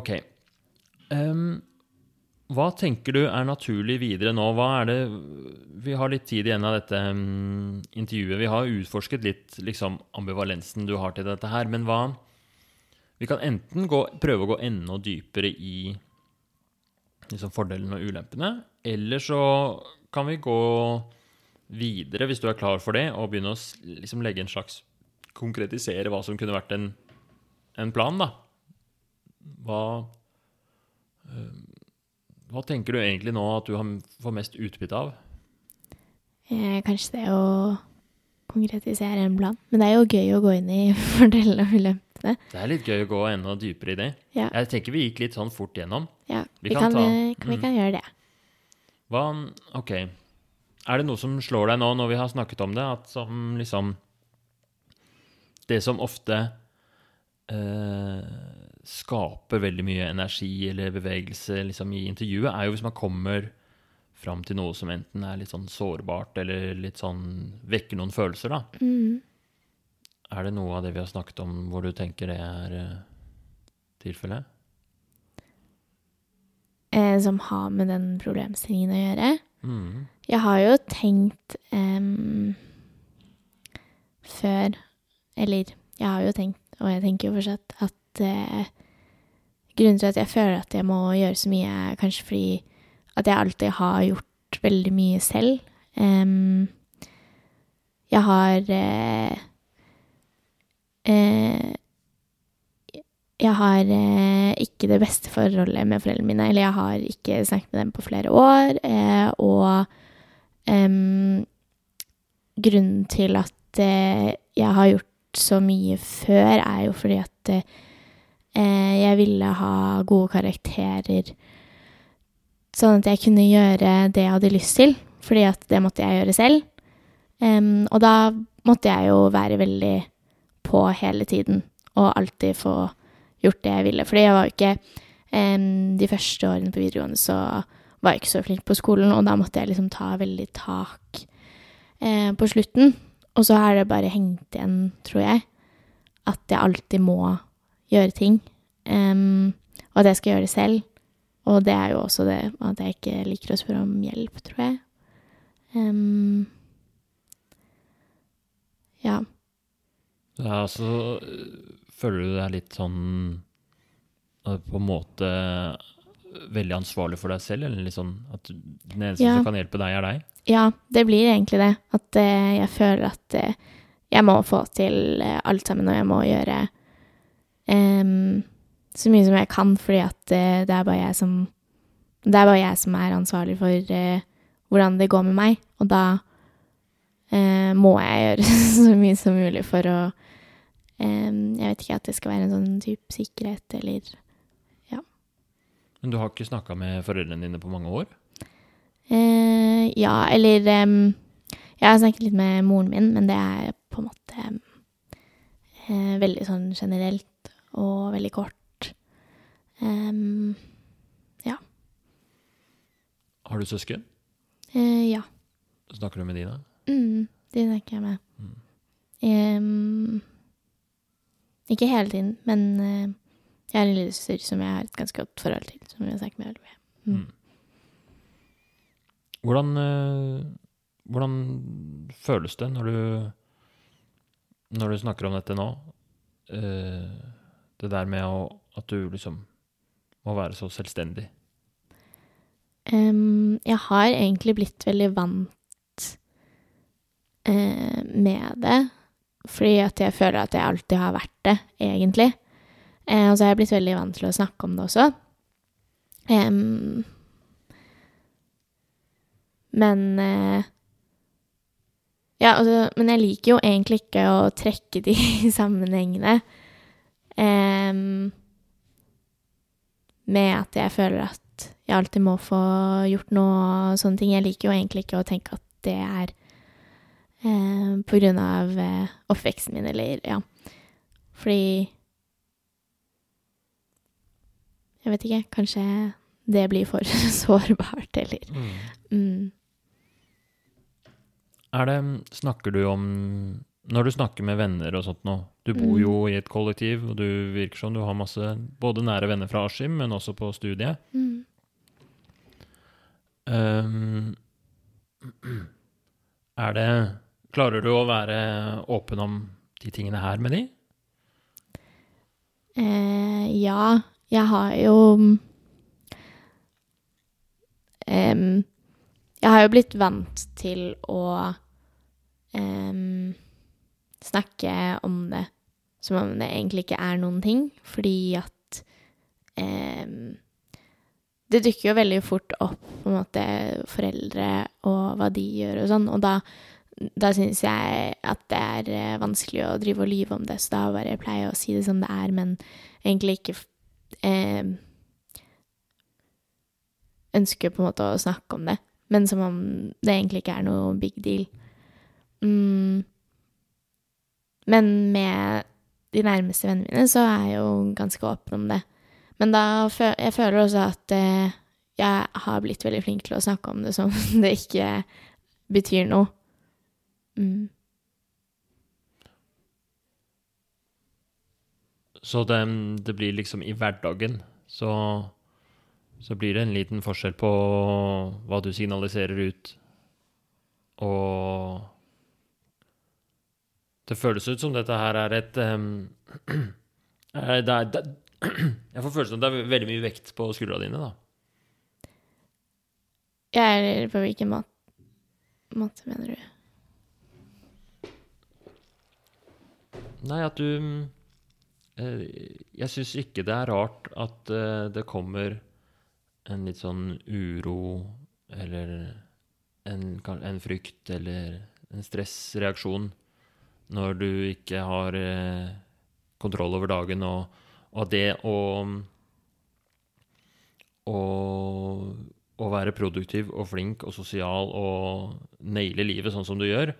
Ok. Em, hva tenker du er naturlig videre nå? Hva er det Vi har litt tid igjen av dette em, intervjuet. Vi har utforsket litt liksom, ambivalensen du har til dette her, men hva Vi kan enten gå, prøve å gå enda dypere i liksom, fordelene og ulempene, eller så kan vi gå videre, hvis du er klar for det, og begynne å liksom, legge en slags Konkretisere hva som kunne vært en, en plan, da. Hva Hva tenker du egentlig nå at du har, får mest utbytte av? eh, kanskje det å konkretisere en plan. Men det er jo gøy å gå inn i fordelene og ulempene. Det er litt gøy å gå enda dypere i det. Ja. Jeg tenker vi gikk litt sånn fort gjennom. Ja, Vi vi, kan kan, ta- mm. vi kan gjøre det. Hva Ok. Er det noe som slår deg nå når vi har snakket om det, at som liksom Det som ofte eh, skaper veldig mye energi eller bevegelse liksom, i intervjuet, er jo hvis man kommer fram til noe som enten er litt sånn sårbart eller litt sånn vekker noen følelser, da. Mm. Er det noe av det vi har snakket om hvor du tenker det er eh, tilfellet? Eh, som har med den problemstillingen å gjøre. Mm. Jeg har jo tenkt em, før Eller jeg har jo tenkt, og jeg tenker jo fortsatt, at eh, grunnen til at jeg føler at jeg må gjøre så mye, er kanskje fordi at jeg alltid har gjort veldig mye selv. Um, jeg har eh, eh, jeg har eh, ikke det beste forholdet med foreldrene mine, eller jeg har ikke snakket med dem på flere år, eh, og em, grunnen til at eh, jeg har gjort så mye før, er jo fordi at eh, jeg ville ha gode karakterer, sånn at jeg kunne gjøre det jeg hadde lyst til, fordi at det måtte jeg gjøre selv. Um, og da måtte jeg jo være veldig på hele tiden, og alltid få gjort det jeg ville. Fordi jeg var jo ikke um, De første årene på videregående så var jeg ikke så flink på skolen, og da måtte jeg liksom ta veldig tak uh, på slutten. Og så har det bare hengt igjen, tror jeg, at jeg alltid må gjøre ting. Um, og at jeg skal gjøre det selv. Og det er jo også det at jeg ikke liker å spørre om hjelp, tror jeg. Um, ja. Ja, så øh, føler du deg litt sånn øh, på en måte veldig ansvarlig for deg selv, eller litt sånn at den eneste Ja. som kan hjelpe deg, er deg? Ja, det blir egentlig det. At uh, jeg føler at uh, jeg må få til eh, alt sammen, og jeg må gjøre em, så mye som jeg kan, fordi at uh, det er som Det er bare jeg som er ansvarlig for uh, hvordan det går med meg, og da uh, må jeg gjøre så mye som mulig for å um, Jeg vet ikke at det skal være en sånn type sikkerhet eller Ja. Men du har ikke snakka med foreldrene dine på mange år? Ja, eller um, Jeg har snakket litt med moren min, men det er på en måte veldig sånn generelt og veldig kort. Ja. Har du søsken? Uh, ja. Snakker du med de, da? Mm, det snakker jeg med. Mm. Um, ikke hele tiden, men uh, jeg har en lillesøster som jeg har et ganske godt forhold til, som jeg snakker med veldig mye. Mm. Mm. Hvordan, uh, hvordan føles det når du Når du snakker om dette nå? Eh, det der med å, at du liksom må være så selvstendig. Um, jeg har egentlig blitt veldig vant uh, med det, fordi at jeg føler at jeg alltid har vært det, egentlig. Uh, og så har jeg blitt veldig vant til å snakke om det også. Um, men uh, Ja, altså, men jeg liker jo egentlig ikke å trekke de sammenhengene. Em, med at jeg føler at jeg alltid må få gjort noe og sånne ting. Jeg liker jo egentlig ikke å tenke at det er eh, på grunn av eh, oppveksten min, eller ja. Fordi Jeg vet ikke, kanskje det blir for sårbart, eller mm. Er det Snakker du om Når du snakker med venner og sånt nå Du bor Mm. jo i et kollektiv, og du virker som du har masse både nære venner fra Askim, men også på studiet. Mm. Um, er det Klarer du å være åpen om de tingene her med de? Eh, ja, jeg har jo um, Jeg har jo blitt vant til å em, snakke om det som om det egentlig ikke er noen ting, fordi at eh, Det dukker jo veldig fort opp på en måte foreldre og hva de gjør og sånn, og da da syns jeg at det er eh, vanskelig å drive og lyve om det, så da bare pleier jeg å si det som det er, men egentlig ikke eh, ønsker på en måte å snakke om det. Men som om det egentlig ikke er noe big deal. Mm. Men med de nærmeste vennene mine så er jeg jo ganske åpen om det. Men da jeg føler også at eh, jeg har blitt veldig flink til å snakke om det som det ikke betyr noe. Mm. Så det, det blir liksom i hverdagen så, så blir det en liten forskjell på hva du signaliserer ut. Og det føles ut som dette her er et um, er- det er, det, Jeg får følelsen av at det er veldig mye vekt på skuldra dine, da. Jeg er på hvilken måte, måte mener du? Nei, at du eh, Jeg syns ikke det er rart at eh, det kommer en litt sånn uro eller en, en frykt eller en stressreaksjon når du ikke har eh, kontroll over dagen, og, og det å å være produktiv og flink og sosial og naile livet sånn som du gjør,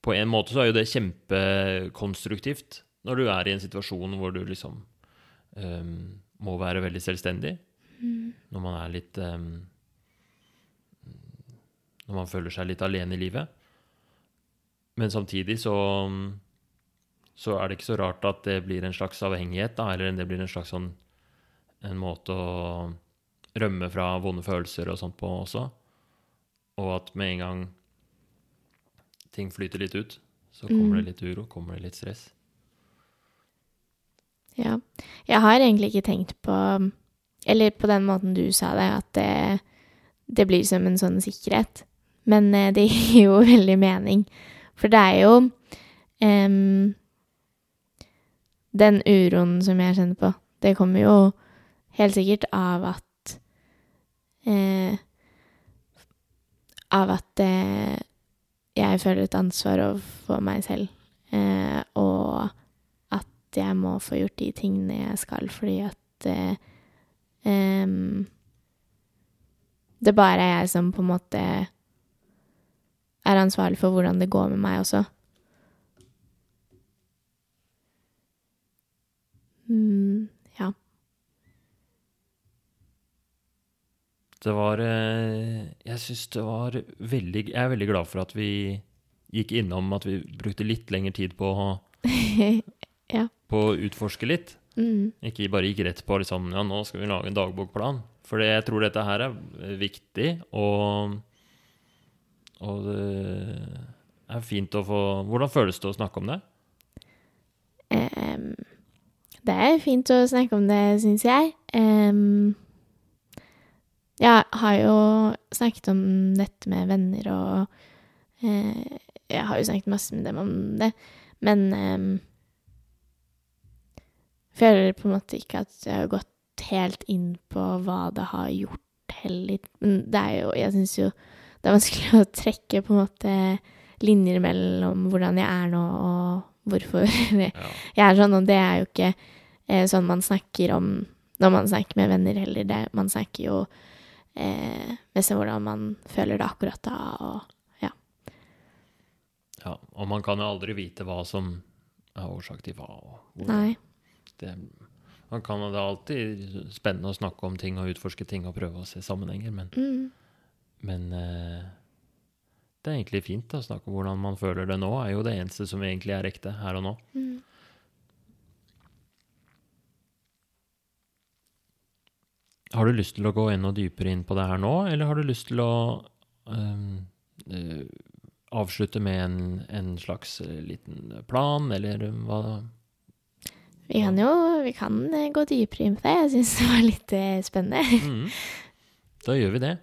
på en måte så er jo det kjempekonstruktivt når du er i en situasjon hvor du liksom um, må være veldig selvstendig. Når man er litt um, Når man føler seg litt alene i livet. Men samtidig så så er det ikke så rart at det blir en slags avhengighet, da, eller det blir en slags sånn en måte å rømme fra vonde følelser og sånt på også. Og at med en gang ting flyter litt ut, så kommer Mm. det litt uro, kommer det litt stress. Ja. Jeg har egentlig ikke tenkt på Eller på den måten du sa det, at det, det blir som en sånn sikkerhet. Men eh, det gir jo veldig mening. For det er jo um, Den uroen som jeg kjenner på, det kommer jo helt sikkert av at uh, Av at uh, jeg føler et ansvar overfor meg selv. uh, og at jeg må få gjort de tingene jeg skal, fordi at em, Det bare er jeg som på en måte er ansvarlig for hvordan det går med meg også. Mm, ja. Det var eh, Jeg syns det var veldig Jeg er veldig glad for at vi gikk innom at vi brukte litt lengre tid på, å- på å utforske litt. mm, Ikke bare gikk rett på liksom, ja, nå skal vi lage en dagbokplan. For jeg tror dette her er viktig, og, og det er fint å få Hvordan føles det å snakke om det? Um, det er fint å snakke om det, syns jeg. Um, jeg har jo snakket om dette med venner, og uh, jeg har jo snakket masse med dem om det, men um, føler på en måte ikke at jeg har gått helt inn på hva det har gjort heller. Men det er jo Jeg syns jo det er vanskelig å trekke på en måte linjer mellom hvordan jeg er nå, og hvorfor jeg er sånn, og det er jo ikke eh, sånn man snakker om når man snakker med venner heller. Det, man snakker jo eh, mest om hvordan man føler det akkurat da, og ja. Ja, Og man kan jo aldri vite hva som er årsak til hva. Og hvor. Nei. Det, man kan, det er alltid spennende å snakke om ting og utforske ting og prøve å se sammenhenger, men, Mm, men eh, det er egentlig fint å snakke om hvordan man føler det nå, er jo det eneste som egentlig er ekte her og nå. mm. Har du lyst til å gå enda dypere inn på det her nå, eller har du lyst til å um, uh, avslutte med en, en slags eh, liten plan, eller hva? Vi kan jo vi kan gå dypere inn på det. Jeg syns det var litt spennende. Mm. Da gjør vi det.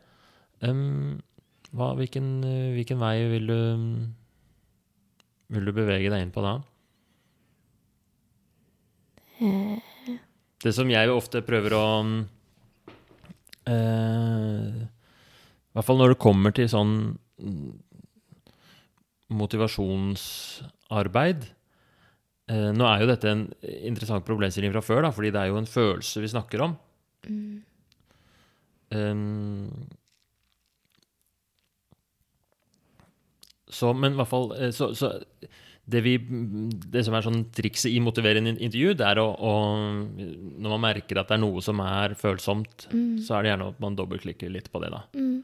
Ehm, hva, hvilken, eh, hvilken vei vil du Vil du bevege deg inn på da? Det som jeg ofte prøver å uh, I hvert fall når det kommer til sånn motivasjonsarbeid uh, Nå er jo dette en interessant problemstilling fra før, da, fordi det er jo en følelse vi snakker om. Mm. Um, så, men i hvert fall eh, så, så det, vi, det som er sånn trikset i motiverende intervju, det er å, å Når man merker at det er noe som er følsomt, Mm. så er det gjerne at man dobbeltklikker litt på det, da. Mm.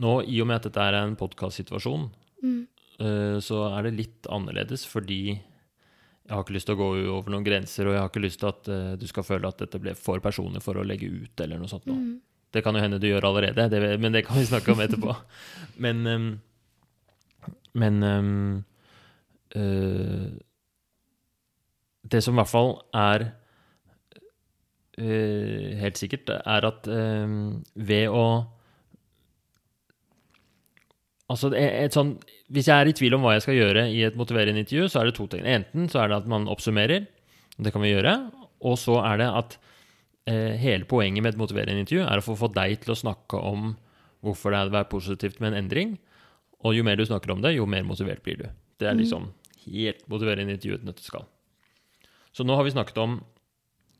Nå, i og med at dette er en podkastsituasjon, Mm. eh, så er det litt annerledes, fordi jeg har ikke lyst til å gå over noen grenser, og jeg har ikke lyst til at eh, du skal føle at dette ble for personlig for å legge ut, eller noe sånt. Mm. Det kan jo hende du gjør allerede, det, men det kan vi snakke om etterpå. Men, ehm, men um, uh, Det som i hvert fall er uh, helt sikkert, er at um, ved å Altså, sånn, Hvis jeg er i tvil om hva jeg skal gjøre i et motiverende intervju, så er det to ting. Enten så er det at man oppsummerer, og det kan vi gjøre, og så er det at eh, hele poenget med et motiverende intervju er å få, få deg til å snakke om hvorfor det hadde vært positivt med en endring. Og jo mer du snakker om det, jo mer motivert blir du. Det er Mhm. liksom helt motiverende intervju i et skal. Så nå har vi snakket om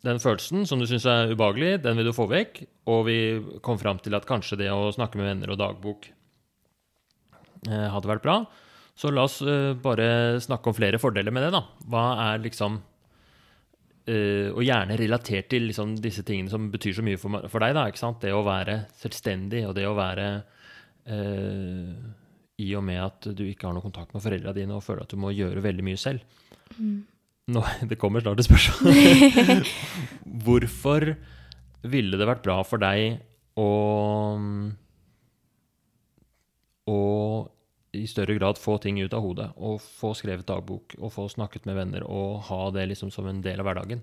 den følelsen som du syns er ubehagelig, den vil du få vekk. Og vi kom fram til at kanskje det å snakke med venner og dagbok eh, hadde vært bra. Så la oss eh, bare snakke om flere fordeler med det, da. Hva er liksom eh, Og gjerne relatert til liksom disse tingene som betyr så mye for, for deg, da. ikke sant? Det å være selvstendig, og det å være eh, I og med at du ikke har noe kontakt med foreldrene dine og føler at du må gjøre veldig mye selv. Mm. Nå, det kommer snart et spørsmål. Hvorfor ville det vært bra for deg å å i større grad få ting ut av hodet, og få skrevet dagbok, og få snakket med venner, og ha det liksom som en del av hverdagen?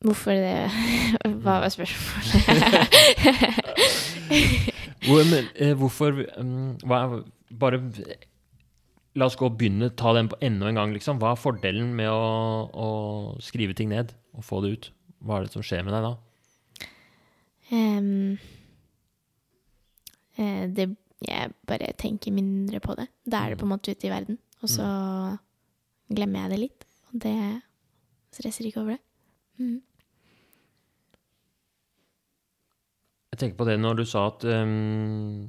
Hvorfor det Hva var spørsmålet? Eh, hvorfor mm, er, Bare la oss gå og begynne, ta den på enda en gang, liksom. Hva er fordelen med å, å skrive ting ned og få det ut? Hva er det som skjer med deg da? Um, det, jeg bare tenker mindre på det. Da er det på en måte ute i verden. Og så glemmer jeg det litt. Og det stresser ikke over det. Mm. Jeg tenker på det når du sa at um,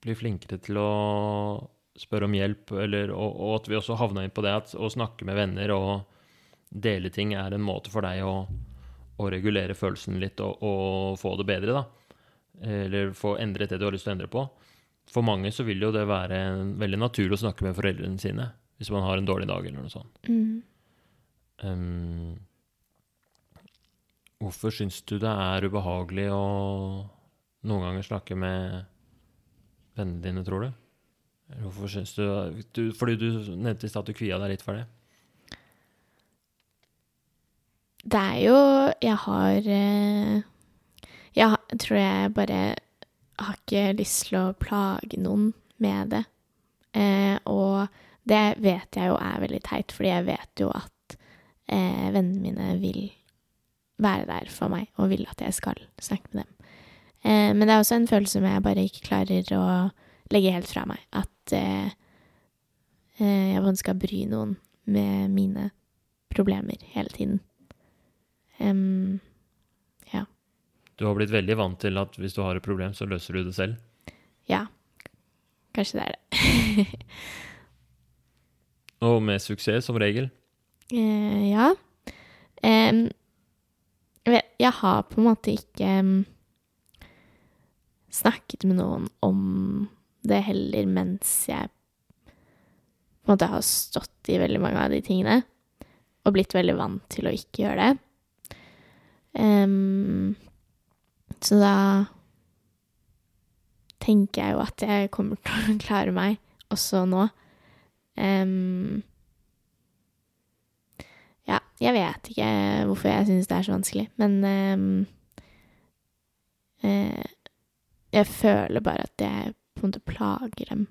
bli flinkere til å spørre om hjelp, eller, og, og at vi også havna inn på det at å snakke med venner og dele ting er en måte for deg å, å regulere følelsen litt og, og få det bedre, da. Eller få endret det du har lyst til å endre på. For mange så vil jo det være en, veldig naturlig å snakke med foreldrene sine hvis man har en dårlig dag eller noe sånt. Mm. Um, hvorfor syns du det er ubehagelig å noen ganger snakke med vennene dine, tror du? Hvorfor syns du, du Fordi du nevnte i stad at du kvia deg litt for det. Det er jo Jeg har eh, Jeg tror jeg bare har ikke lyst til å plage noen med det. Eh, og det vet jeg jo er veldig teit, fordi jeg vet jo at eh, vennene mine vil være der for meg, og vil at jeg skal snakke med dem. Eh, men det er også en følelse som jeg bare ikke klarer å legge helt fra meg. At eh, eh, jeg bare skal bry noen med mine problemer hele tiden. Em, Du har blitt veldig vant til at hvis du har et problem, så løser du det selv. ja, kanskje det er det. Og med suksess, som regel. Eh, ja. Um, jeg, har på en måte ikke snakket med noen om det heller mens jeg på en måte har stått i veldig mange av de tingene. Og blitt veldig vant til å ikke gjøre det. Um, så da tenker jeg jo at jeg kommer til å klare meg også nå. Um, ja, jeg vet ikke hvorfor jeg syns det er så vanskelig, men um, eh, Jeg føler bare at jeg på en måte plager dem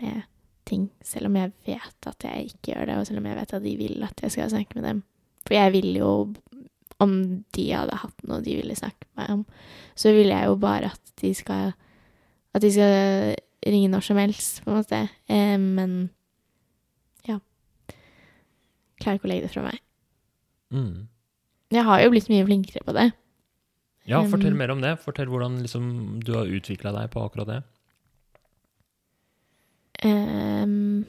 med ting, selv om jeg vet at jeg ikke gjør det, og selv om jeg vet at de vil at jeg skal snakke med dem. For jeg vil jo, om de hadde hatt noe de ville snakke med meg om, så vil jeg jo bare at de skal at de skal ringe når som helst, på en måte. Eh, men ja. Klarer ikke å legge det fra meg. Mm. Jeg har jo blitt mye flinkere på det. Ja, Um, fortell mer om det. Fortell hvordan liksom, du har utvikla deg på akkurat det. Um,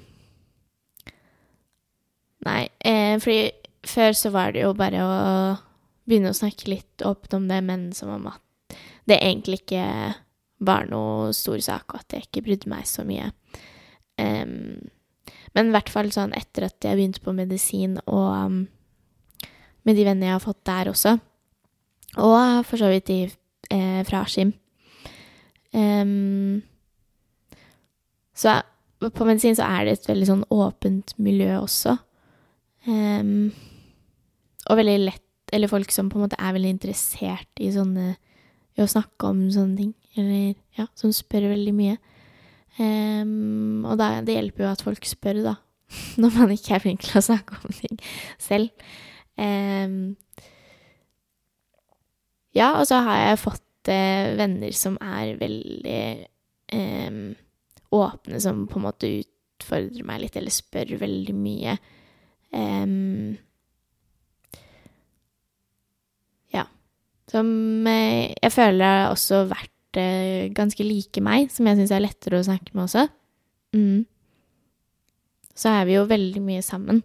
nei, eh, fordi før så var det jo bare å begynne å snakke litt åpent om det, men som om at det egentlig ikke var noe stor sak, og at jeg ikke brydde meg så mye. Um, men i hvert fall sånn etter at jeg begynte på medisin, og um, med de vennene jeg har fått der også, og for så vidt de eh, fra Askim. Um, så på medisin så er det et veldig sånn åpent miljø også. Um, og veldig lett Eller folk som på en måte er veldig interessert i sånne I å snakke om sånne ting. Eller ja, som spør veldig mye. Um, og da, det hjelper jo at folk spør, da. Når man ikke er flink til å snakke om ting selv. Ehm, ja, og så har jeg fått eh, venner som er veldig eh, åpne, som på en måte utfordrer meg litt, eller spør veldig mye. Em, ja. Som eh, jeg føler har også vært eh, ganske like meg, som jeg syns er lettere å snakke med også. Mm. Så er vi jo veldig mye sammen.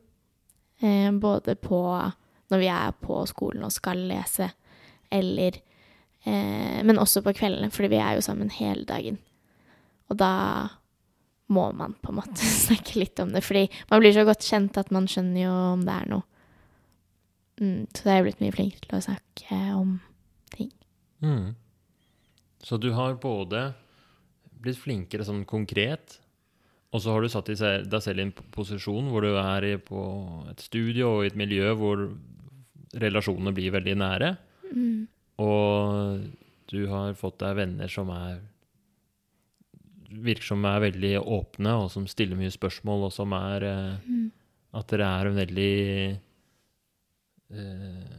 Eh, både på når vi er på skolen og skal lese, eller eh, Men også på kveldene, fordi vi er jo sammen hele dagen. Og da må man på en måte snakke litt om det, fordi man blir så godt kjent at man skjønner jo om det er noe. Mm, så da er jeg blitt mye flinkere til å snakke om ting. Mm. Så du har både blitt flinkere sånn konkret, og så har du satt deg selv i en posisjon hvor du er på et studio og i et miljø hvor relasjonene blir veldig nære, Mm. og du har fått deg venner som er virker som er veldig åpne, og som stiller mye spørsmål, og som er eh, Mm. At dere er en veldig eh,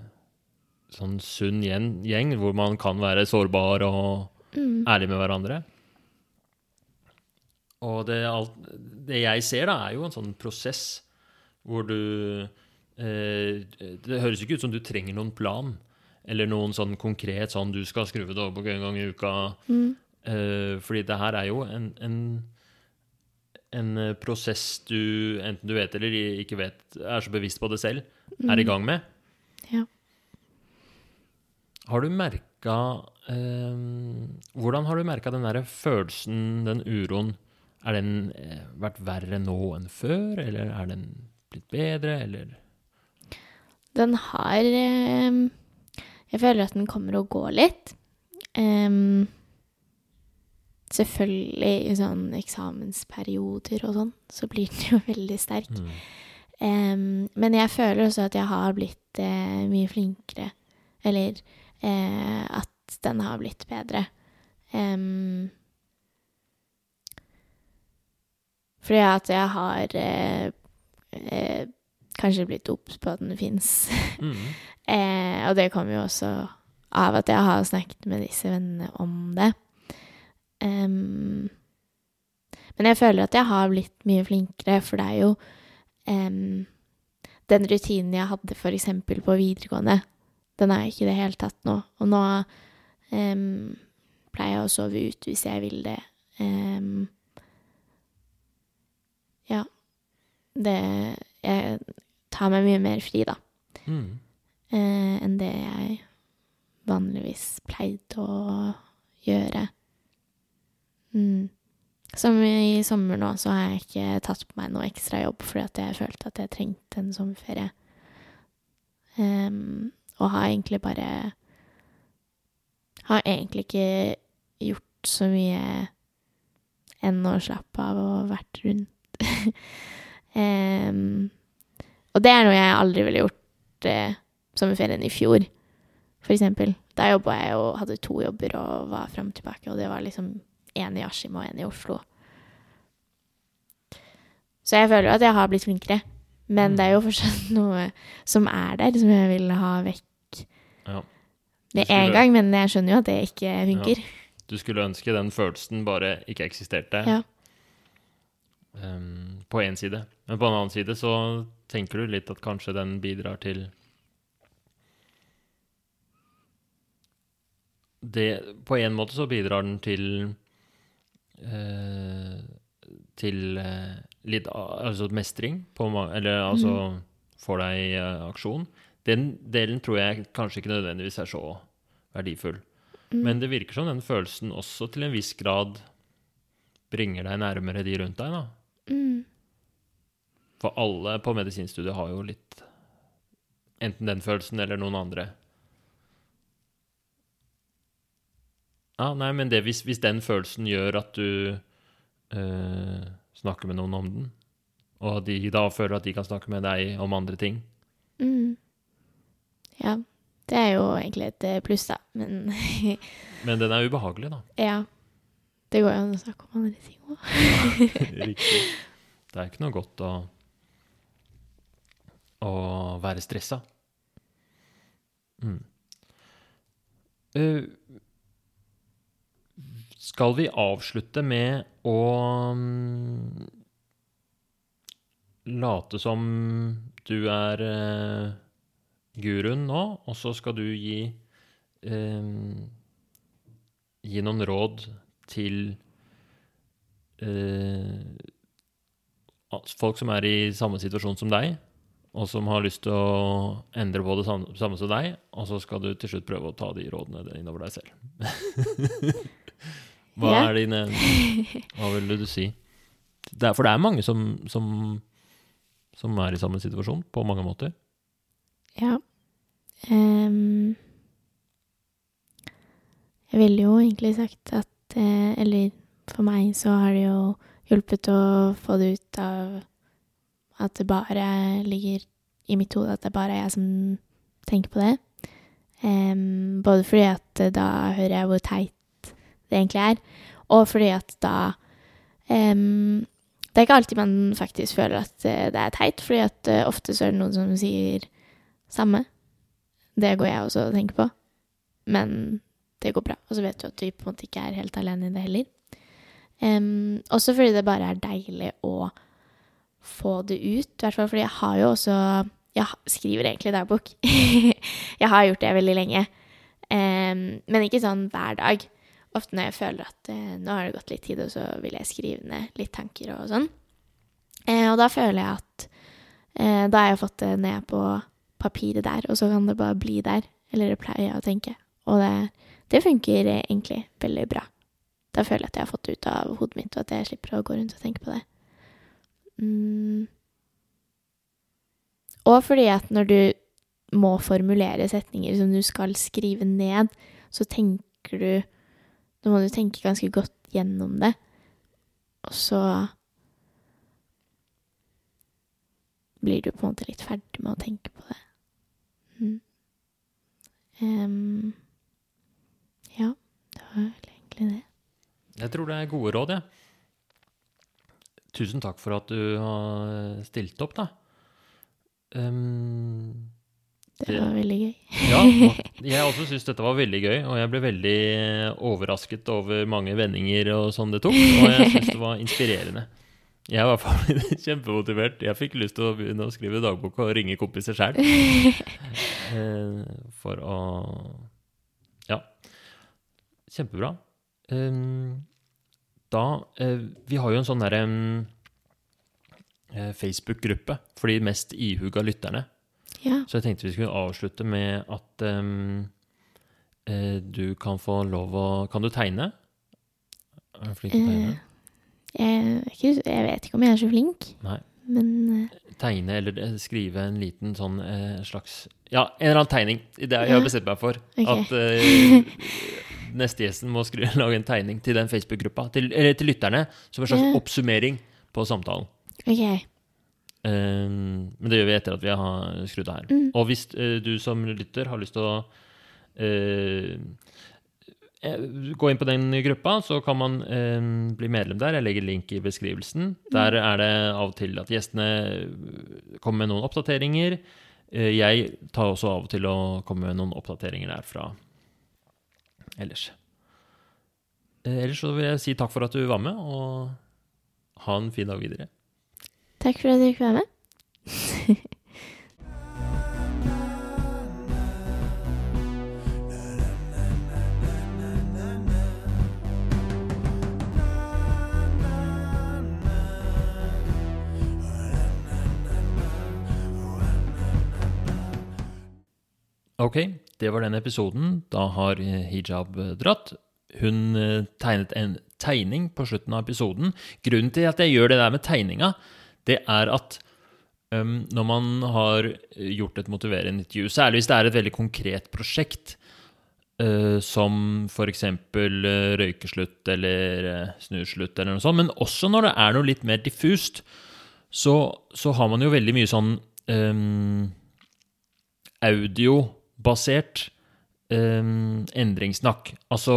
sånn sunn gjeng, gjeng, hvor man kan være sårbar og Mm. ærlig med hverandre. Og det, alt, det jeg ser, da, er jo en sånn prosess hvor du eh, Det høres ikke ut som du trenger noen plan, eller noen sånn konkret sånn du skal skru det over en gang i uka. Mm. Uh, fordi det her er jo en, en, en eh, prosess du, enten du vet eller ikke vet, er så bevisst på det selv, er i gang med. Ja. Har du merka eh, Hvordan har du merka den derre følelsen, den uroen? Er den eh, vært verre nå enn før, eller er den blitt bedre, eller Den har Jeg føler at den kommer og går litt. Um, selvfølgelig i sånn eksamensperioder og sånn, så blir den jo veldig sterk. mm. Um, men jeg føler også at jeg har blitt eh, mye flinkere. Eller eh, at den har blitt bedre. Um, fordi at jeg har eh, eh, kanskje blitt obs på at den fins. Mm. Eh, og det kommer jo også av at jeg har snakket med disse vennene om det. Um, men jeg føler at jeg har blitt mye flinkere, for det er jo um, Den rutinen jeg hadde eksempel på videregående, den er ikke i det hele tatt nå. Og nå um, pleier jeg å sove ut hvis jeg vil det. Ja. Det Jeg tar meg mye mer fri, da Mm. Eh, enn det jeg vanligvis pleide å gjøre. Mm. Som i sommer nå, så har jeg ikke tatt på meg noe ekstra jobb fordi at jeg følte at jeg trengte en sommerferie. Um, og har egentlig bare Har egentlig ikke gjort så mye enn å slappe av og vært rundt. um, og det er noe jeg aldri ville gjort eh, sommerferien i fjor, for eksempel. Da jobba jeg og hadde to jobber og var fram og tilbake, og det var liksom én i Askim og én i Oslo. Så jeg føler jo at jeg har blitt flinkere, men Mm. det er jo fortsatt noe som er der, som jeg vil ha vekk Ja. med en gang. Men jeg skjønner jo at det ikke funker. du skulle ønske den følelsen bare ikke eksisterte. Ja. Um, på én side. Men på en annen side så tenker du litt at kanskje den bidrar til det, På en måte så bidrar den til eh, Til eh, litt altså mestring, på, eller altså får deg i eh, aksjon. Den delen tror jeg kanskje ikke nødvendigvis er så verdifull. Mm. Men det virker som den følelsen også til en viss grad bringer deg nærmere de rundt deg, da. Mm. For alle på medisinstudiet har jo litt Enten den følelsen eller noen andre. Ja, nei, men det, hvis, hvis den følelsen gjør at du eh, snakker med noen om den, og de da føler at de kan snakke med deg om andre ting Mm. Ja. Det er jo egentlig et eh, pluss, da. Men Men den er ubehagelig, da. ja. Det går jo an å snakke om andre ting òg. Riktig. Det er ikke noe godt å å være stressa. Mm. Eh, skal vi avslutte med å mm, late som du er eh, guruen nå, og så skal du gi eh, gi noen råd til eh, folk som er i samme situasjon som deg, og som har lyst til å endre på det samme, samme som deg, og så skal du til slutt prøve å ta de rådene innover deg selv. Hva Ja. er dine Hva vil du si? Det er, for det er mange som, som, som er i samme situasjon, på mange måter. Ja. Um, jeg ville jo egentlig sagt at eh, Eller for meg så har det jo hjulpet å få det ut av at det bare ligger i mitt hode at det bare er jeg som tenker på det. Um, både fordi at da hører jeg hvor teit det egentlig er, og fordi at da um, Det er ikke alltid man faktisk føler at eh, det er teit, fordi at eh, ofte så er det noen som sier samme. Det går jeg også og tenker på. Men det går bra. Og så vet du at du på en måte ikke er helt alene i det heller. Um, også fordi det bare er deilig å få det ut. I hvert fall fordi jeg har jo også Jeg skriver egentlig dagbok. jeg har gjort det veldig lenge. Um, men ikke sånn hver dag. Ofte når jeg føler at eh, nå har det gått litt tid, og så vil jeg skrive ned litt tanker og sånn. Eh, og da føler jeg at eh, Da har jeg fått det ned på papiret der, og så kan det bare bli der. Eller det pleier jeg å tenke. Og det, det funker egentlig veldig bra. Da føler jeg at jeg har fått det ut av hodet mitt, og at jeg slipper å gå rundt og tenke på det. Mm. Og fordi at når du må formulere setninger som du skal skrive ned, så tenker du Da må du tenke ganske godt gjennom det. Og så blir du på en måte litt ferdig med å tenke på det. Mm. Um, ja, det var vel egentlig det. Jeg tror det er gode råd, jeg. Tusen takk for at du har stilt opp, da. Um, Det var veldig gøy. ja, jeg også syns dette var veldig gøy, og jeg ble veldig overrasket over mange vendinger og sånn det tok. Og jeg syns det var inspirerende. Jeg var kjempemotivert. Jeg fikk lyst til å begynne å skrive dagbok og ringe kompiser sjøl. Eh, for å Ja. Kjempebra. Um, da eh, Vi har jo en sånn derre eh, Facebook-gruppe for de mest ihuga lytterne. Ja. Så jeg tenkte vi skulle avslutte med at um, eh, du kan få lov å Kan du tegne? Er du flink til å tegne? Eh, jeg, ikke, jeg vet ikke om jeg er så flink, Nei. men eh, Tegne eller skrive en liten sånn slags Ja, en eller annen tegning. Det har jeg Ja. bestemt meg for. Okay. At uh, neste gjesten må skru, lage en tegning til den Facebook-gruppa. Til, eller til lytterne, som en slags Ja. oppsummering på samtalen. OK. Um, men det gjør vi etter at vi har skrudd av her. Mm. Og hvis eh, du som lytter har lyst til å eh, eh, gå inn på den gruppa, så kan man eh, bli medlem der. Jeg legger link i beskrivelsen. Der er det av og til at gjestene kommer med noen oppdateringer. Eh, jeg tar også av og til å komme med noen oppdateringer derfra ellers. Eh, ellers så vil jeg si takk for at du var med, og ha en fin dag videre. Takk for at du fikk være med. Ok, det var den episoden. Da har eh, hijab eh, dratt. Hun eh, tegnet en tegning på slutten av episoden. Grunnen til at jeg gjør det der med tegninga, det er at um, når man har gjort et motiverende intervju, særlig hvis det er et veldig konkret prosjekt, uh, som f.eks. Uh, røykeslutt eller uh, snuslutt eller noe sånt, men også når det er noe litt mer diffust, så, så har man jo veldig mye sånn um, audiobasert um, endringssnakk. Altså,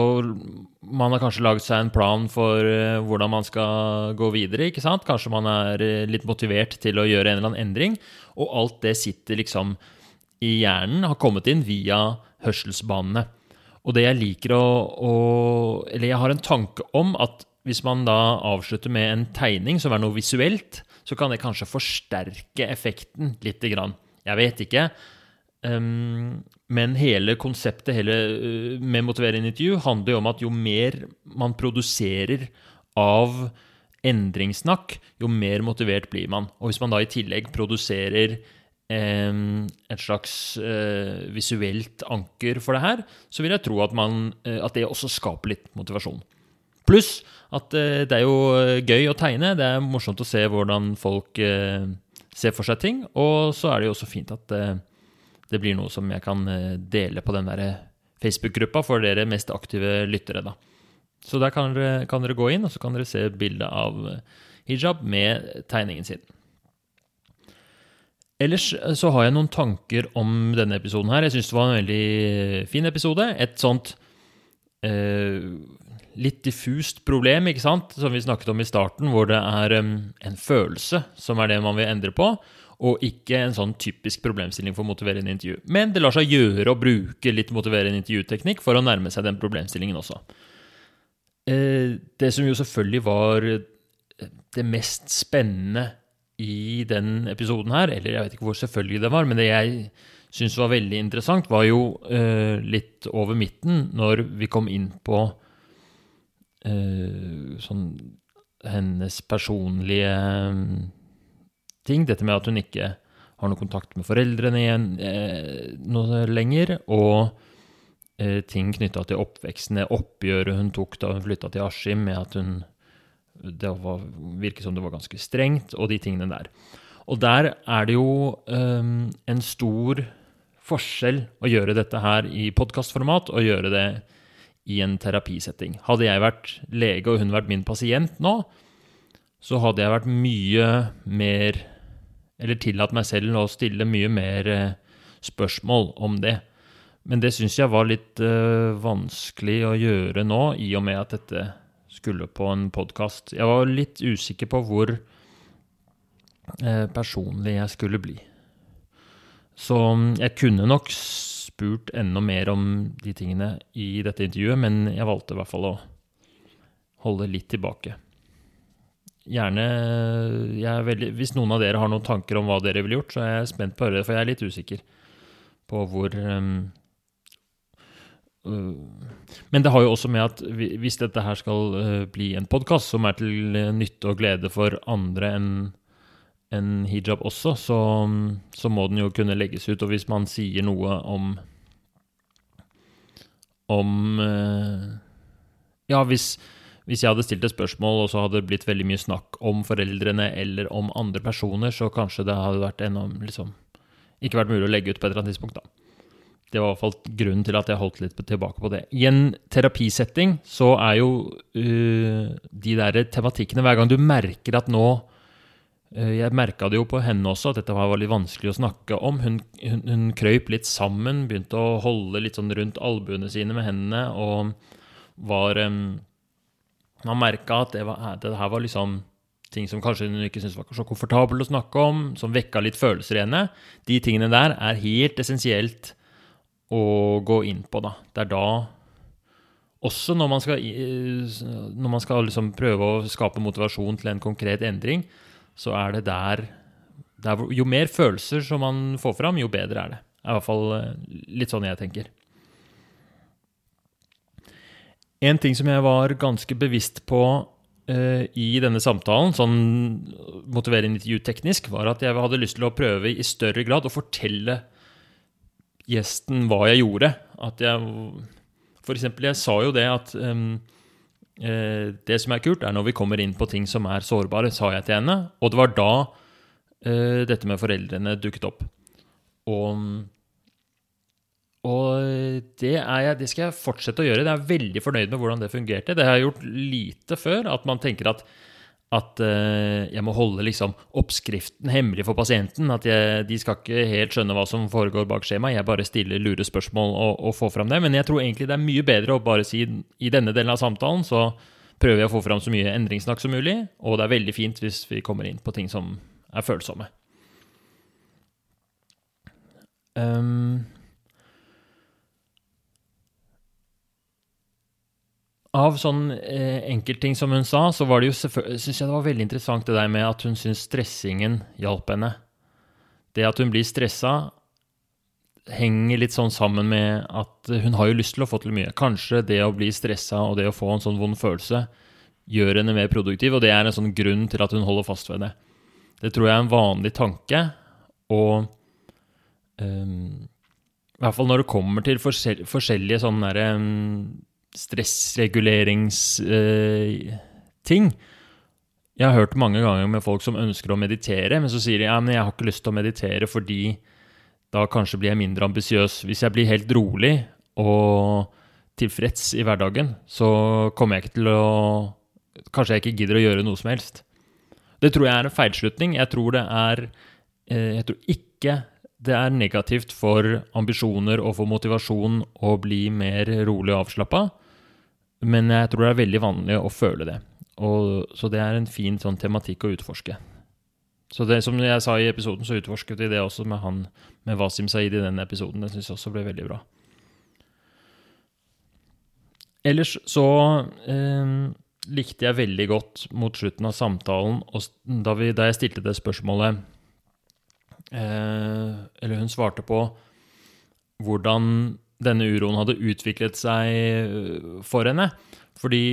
man har kanskje laget seg en plan for uh, hvordan man skal gå videre, ikke sant? Kanskje man er uh, litt motivert til å gjøre en eller annen endring, og alt det sitter liksom i hjernen, har kommet inn via hørselsbanene. Og det jeg liker å, å Eller jeg har en tanke om at hvis man da avslutter med en tegning som er noe visuelt, så kan det kanskje forsterke effekten lite grann. Jeg vet ikke. Um, men hele konseptet hele, uh, med motiverende intervju handler jo om at jo mer man produserer av endringssnakk, jo mer motivert blir man. Og hvis man da i tillegg produserer um, et slags uh, visuelt anker for det her, så vil jeg tro at, man, uh, at det også skaper litt motivasjon. Pluss at det er jo gøy å tegne. Det er morsomt å se hvordan folk ser for seg ting. Og så er det jo også fint at det blir noe som jeg kan eh, dele på den der Facebook-gruppa for dere mest aktive lyttere. da. Så der kan dere, kan dere, gå inn, og så kan dere se bildet av eh, hijab med tegningen sin. Ellers eh, så har jeg noen tanker om denne episoden her. Jeg syns det var en veldig fin episode. Et sånt eh, litt diffust problem, ikke sant, som vi snakket om i starten, hvor det er um, en følelse som er det man vil endre på og ikke en sånn typisk problemstilling for motiverende intervju. Men det lar seg gjøre å bruke litt motiverende intervjuteknikk for å nærme seg den problemstillingen også. Eh, det som jo selvfølgelig var det mest spennende i den episoden her, eller jeg vet ikke hvor selvfølgelig det var, men det jeg syns var veldig interessant, var jo eh, litt over midten når vi kom inn på eh, sånn hennes personlige ting. Dette med at hun ikke har noe kontakt med foreldrene igjen eh, noe lenger. Og eh, ting knytta til oppveksten, det oppgjøret hun tok da hun flytta til Askim, med at hun Det var, virket som det var ganske strengt, og de tingene der. Og der er det jo eh, en stor forskjell å gjøre dette her i podkastformat og gjøre det i en terapisetting. Hadde jeg vært lege og hun vært min pasient nå, så hadde jeg vært mye mer eller tillatt meg selv å stille mye mer eh, spørsmål om det. Men det syns jeg var litt uh, vanskelig å gjøre nå, i og med at dette skulle på en podkast. Jeg var litt usikker på hvor uh, personlig jeg skulle bli. Så mm, jeg kunne nok spurt enda mer om de tingene i dette intervjuet, men jeg valgte i hvert fall å holde litt tilbake gjerne veldig, Hvis noen av dere har noen tanker om hva dere ville gjort, så er jeg spent på å høre det, for jeg er litt usikker på hvor um, Men det har jo også med at hvis dette her skal uh, bli en podkast som er til nytte og glede for andre enn en hijab også, så, så, må den jo kunne legges ut. Og hvis man sier noe om om Ja, hvis hvis jeg hadde stilt et spørsmål, og så hadde det blitt veldig mye snakk om foreldrene eller om andre personer, så kanskje det hadde vært enorm, liksom, ikke vært mulig å legge ut på et eller annet tidspunkt. da. Det var i hvert fall grunnen til at jeg holdt litt tilbake på det. I en terapisetting så er jo uh, de der tematikkene Hver gang du merker at nå uh, Jeg merka det jo på henne også, at dette var litt vanskelig å snakke om. Hun, hun, hun krøyp litt sammen, begynte å holde litt sånn rundt albuene sine med hendene og var um, man merka at det, var, det, her var liksom ting som kanskje hun ikke syntes var så komfortabel å snakke om, som vekka litt følelser i henne. De tingene der er helt essensielt å gå inn på, da. Det er da også når man skal, når man skal liksom prøve å skape motivasjon til en konkret endring, så er det der, der Jo mer følelser som man får fram, jo bedre er det. Det er i hvert fall eh, litt sånn jeg tenker. En ting som jeg var ganske bevisst på eh, i denne samtalen, sånn motiverende intervju teknisk, var at jeg hadde lyst til å prøve i større grad å fortelle gjesten hva jeg gjorde. At jeg For eksempel, jeg sa jo det at um, eh, det som er kult, er når vi kommer inn på ting som er sårbare, sa jeg til henne. Og det var da eh, dette med foreldrene dukket opp. Og, og det, jeg, det skal jeg fortsette å gjøre. Jeg er veldig fornøyd med hvordan det fungerte. Det har jeg gjort lite før. At man tenker at, at eh, jeg må holde liksom oppskriften hemmelig for pasienten. At jeg, de skal ikke helt skjønne hva som foregår bak skjemaet. Jeg bare stiller lure spørsmål og, og får fram det. Men jeg tror egentlig det er mye bedre å bare si i denne delen av samtalen så prøver jeg å få fram så mye endringssnakk som mulig. Og det er veldig fint hvis vi kommer inn på ting som er følsomme. Um, Av sånn eh, enkeltting som hun sa, så var det jo Syns jeg det var veldig interessant det der med at hun syns stressingen hjalp henne. Det at hun blir stressa, henger litt sånn sammen med at hun har jo lyst til å få til mye. Kanskje det å bli stressa og det å få en sånn vond følelse gjør henne mer produktiv, og det er en sånn grunn til at hun holder fast ved det. Det tror jeg er en vanlig tanke, og um, i hvert fall når det kommer til forskjell, forskjellige sånne derre um, stressreguleringsting. jeg har hørt mange ganger med folk som ønsker å meditere, men så sier de ja, men jeg har ikke lyst til å meditere fordi da kanskje blir jeg mindre ambisiøs. Hvis jeg blir helt rolig og tilfreds i hverdagen, så kommer jeg ikke til å Kanskje jeg ikke gidder å gjøre noe som helst. Det tror jeg er en feilslutning. Jeg tror det er eh, Jeg tror ikke det er negativt for ambisjoner og for motivasjon å bli mer rolig og avslappa, men jeg tror det er veldig vanlig å føle det. Og, så det er en fin sånn tematikk å utforske. Så det som jeg sa i episoden, så utforsket vi det også med han med Wasim Saeed i den episoden. Det syns jeg også ble veldig bra. Ellers så eh, likte jeg veldig godt mot slutten av samtalen, da, vi, da jeg stilte det spørsmålet eh, Eller hun svarte på hvordan denne uroen hadde utviklet seg eh, for henne. Fordi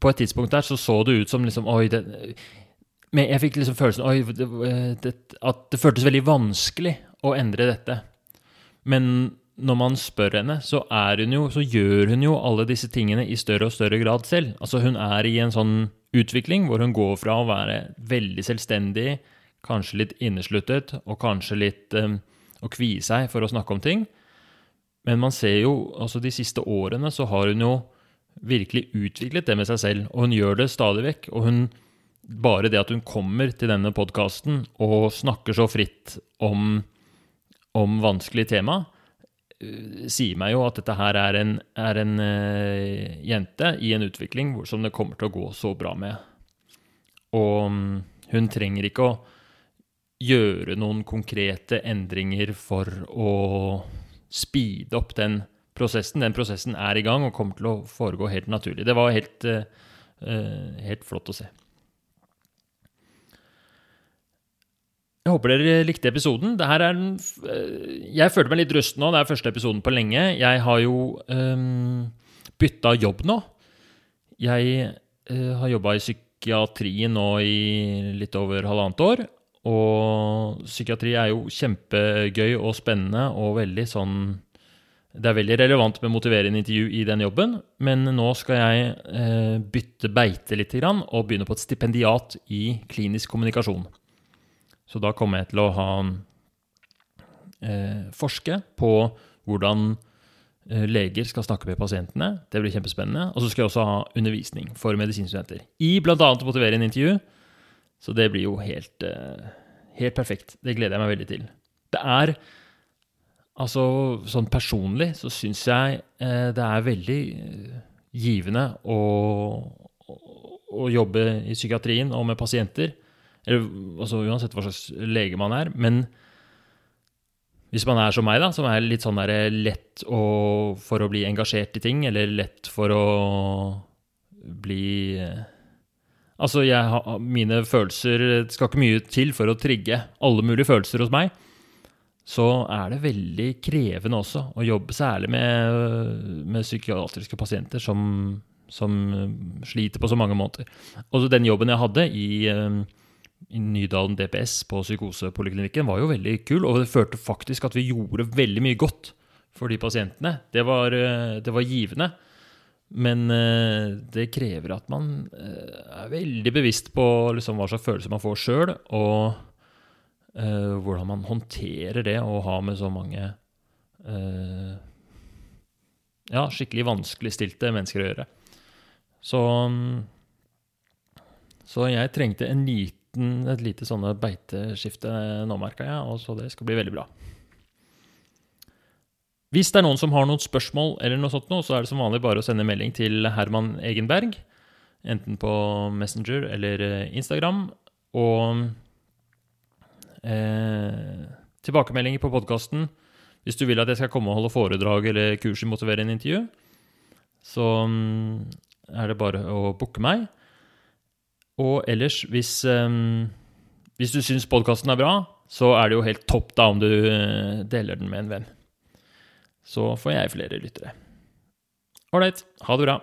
på et tidspunkt der så så det ut som liksom Oi, det, men jeg fikk liksom følelsen oi, det, det, at det føltes veldig vanskelig å endre dette. Men når man spør henne, så, jo, så gjør hun jo alle disse tingene i større og større grad selv. Altså Hun er i en sånn utvikling hvor hun går fra å være veldig selvstendig, kanskje litt innesluttet, og kanskje litt um, å kvie seg for å snakke om ting. Men man ser jo, altså de siste årene så har hun jo virkelig utviklet det med seg selv, og hun gjør det stadig vekk. Og hun, bare det at hun kommer til denne podkasten og snakker så fritt om, om vanskelige tema, eh, sier meg jo at dette her er en, er en uh, jente i en utvikling som det kommer til å gå så bra med. Og um, hun trenger ikke å gjøre noen konkrete endringer for å speede opp den prosessen. Den prosessen er i gang og kommer til å foregå helt naturlig. Det var helt, eh, eh, helt flott å se. Jeg håper dere likte episoden. F- eh, jeg følte meg litt rusten nå. Det er første episoden på lenge. Jeg har jo um, bytta jobb nå. Jeg uh, har jobba i psykiatrien nå i litt over halvannet år. Og psykiatri er jo kjempegøy og spennende og veldig sånn Det er veldig relevant med motiverende intervju i den jobben, men nå skal jeg eh, bytte beite litt og begynne på et stipendiat i klinisk kommunikasjon. Så da kommer jeg til å ha eh, forske på hvordan eh, leger skal snakke med pasientene. Det blir kjempespennende. Og så skal jeg også ha undervisning for medisinstudenter. I bl.a. å motivere en intervju. Så det blir jo helt, eh, helt perfekt. Det gleder jeg meg veldig til. Det er Altså, sånn personlig så syns jeg eh, det er veldig eh, givende å, å, jobbe i psykiatrien og med pasienter. Eller altså, uansett hva slags lege man er. Men hvis man er som meg, da, som er litt sånn der lett å, for å bli engasjert i ting, eller lett for å bli eh, Altså, jeg mine følelser Det skal ikke mye til for å trigge alle mulige følelser hos meg. Så er det veldig krevende også å jobbe, særlig med, med psykiatriske pasienter som, som, sliter på så mange måter. Og den jobben jeg hadde i, eh, i Nydalen DPS på psykosepoliklinikken, var jo veldig kul, og det førte faktisk at vi gjorde veldig mye godt for de pasientene. Det var, eh, det var givende. Men eh, det krever at man eh, er veldig bevisst på liksom, hva slags følelser man får sjøl, og uh, hvordan man håndterer det å ha med så mange ja, skikkelig vanskeligstilte mennesker å gjøre. Så, så jeg trengte en liten, et lite sånne beiteskifte nå, merka jeg, og så det skal bli veldig bra. Hvis det er noen som har noen spørsmål, eller noe sånt nå, så er det som vanlig bare å sende melding til Herman Egenberg. Enten på Messenger eller eh, Instagram. Og eh, tilbakemeldinger på podkasten. Hvis du vil at jeg skal komme og holde foredrag eller kurs i motiverende intervju, så mm, er det bare å booke meg. Og ellers, hvis, um, hvis du syns podkasten er bra, så er det jo helt topp da om du uh, deler den med en venn så får jeg flere lyttere. Ålreit. Ha det bra.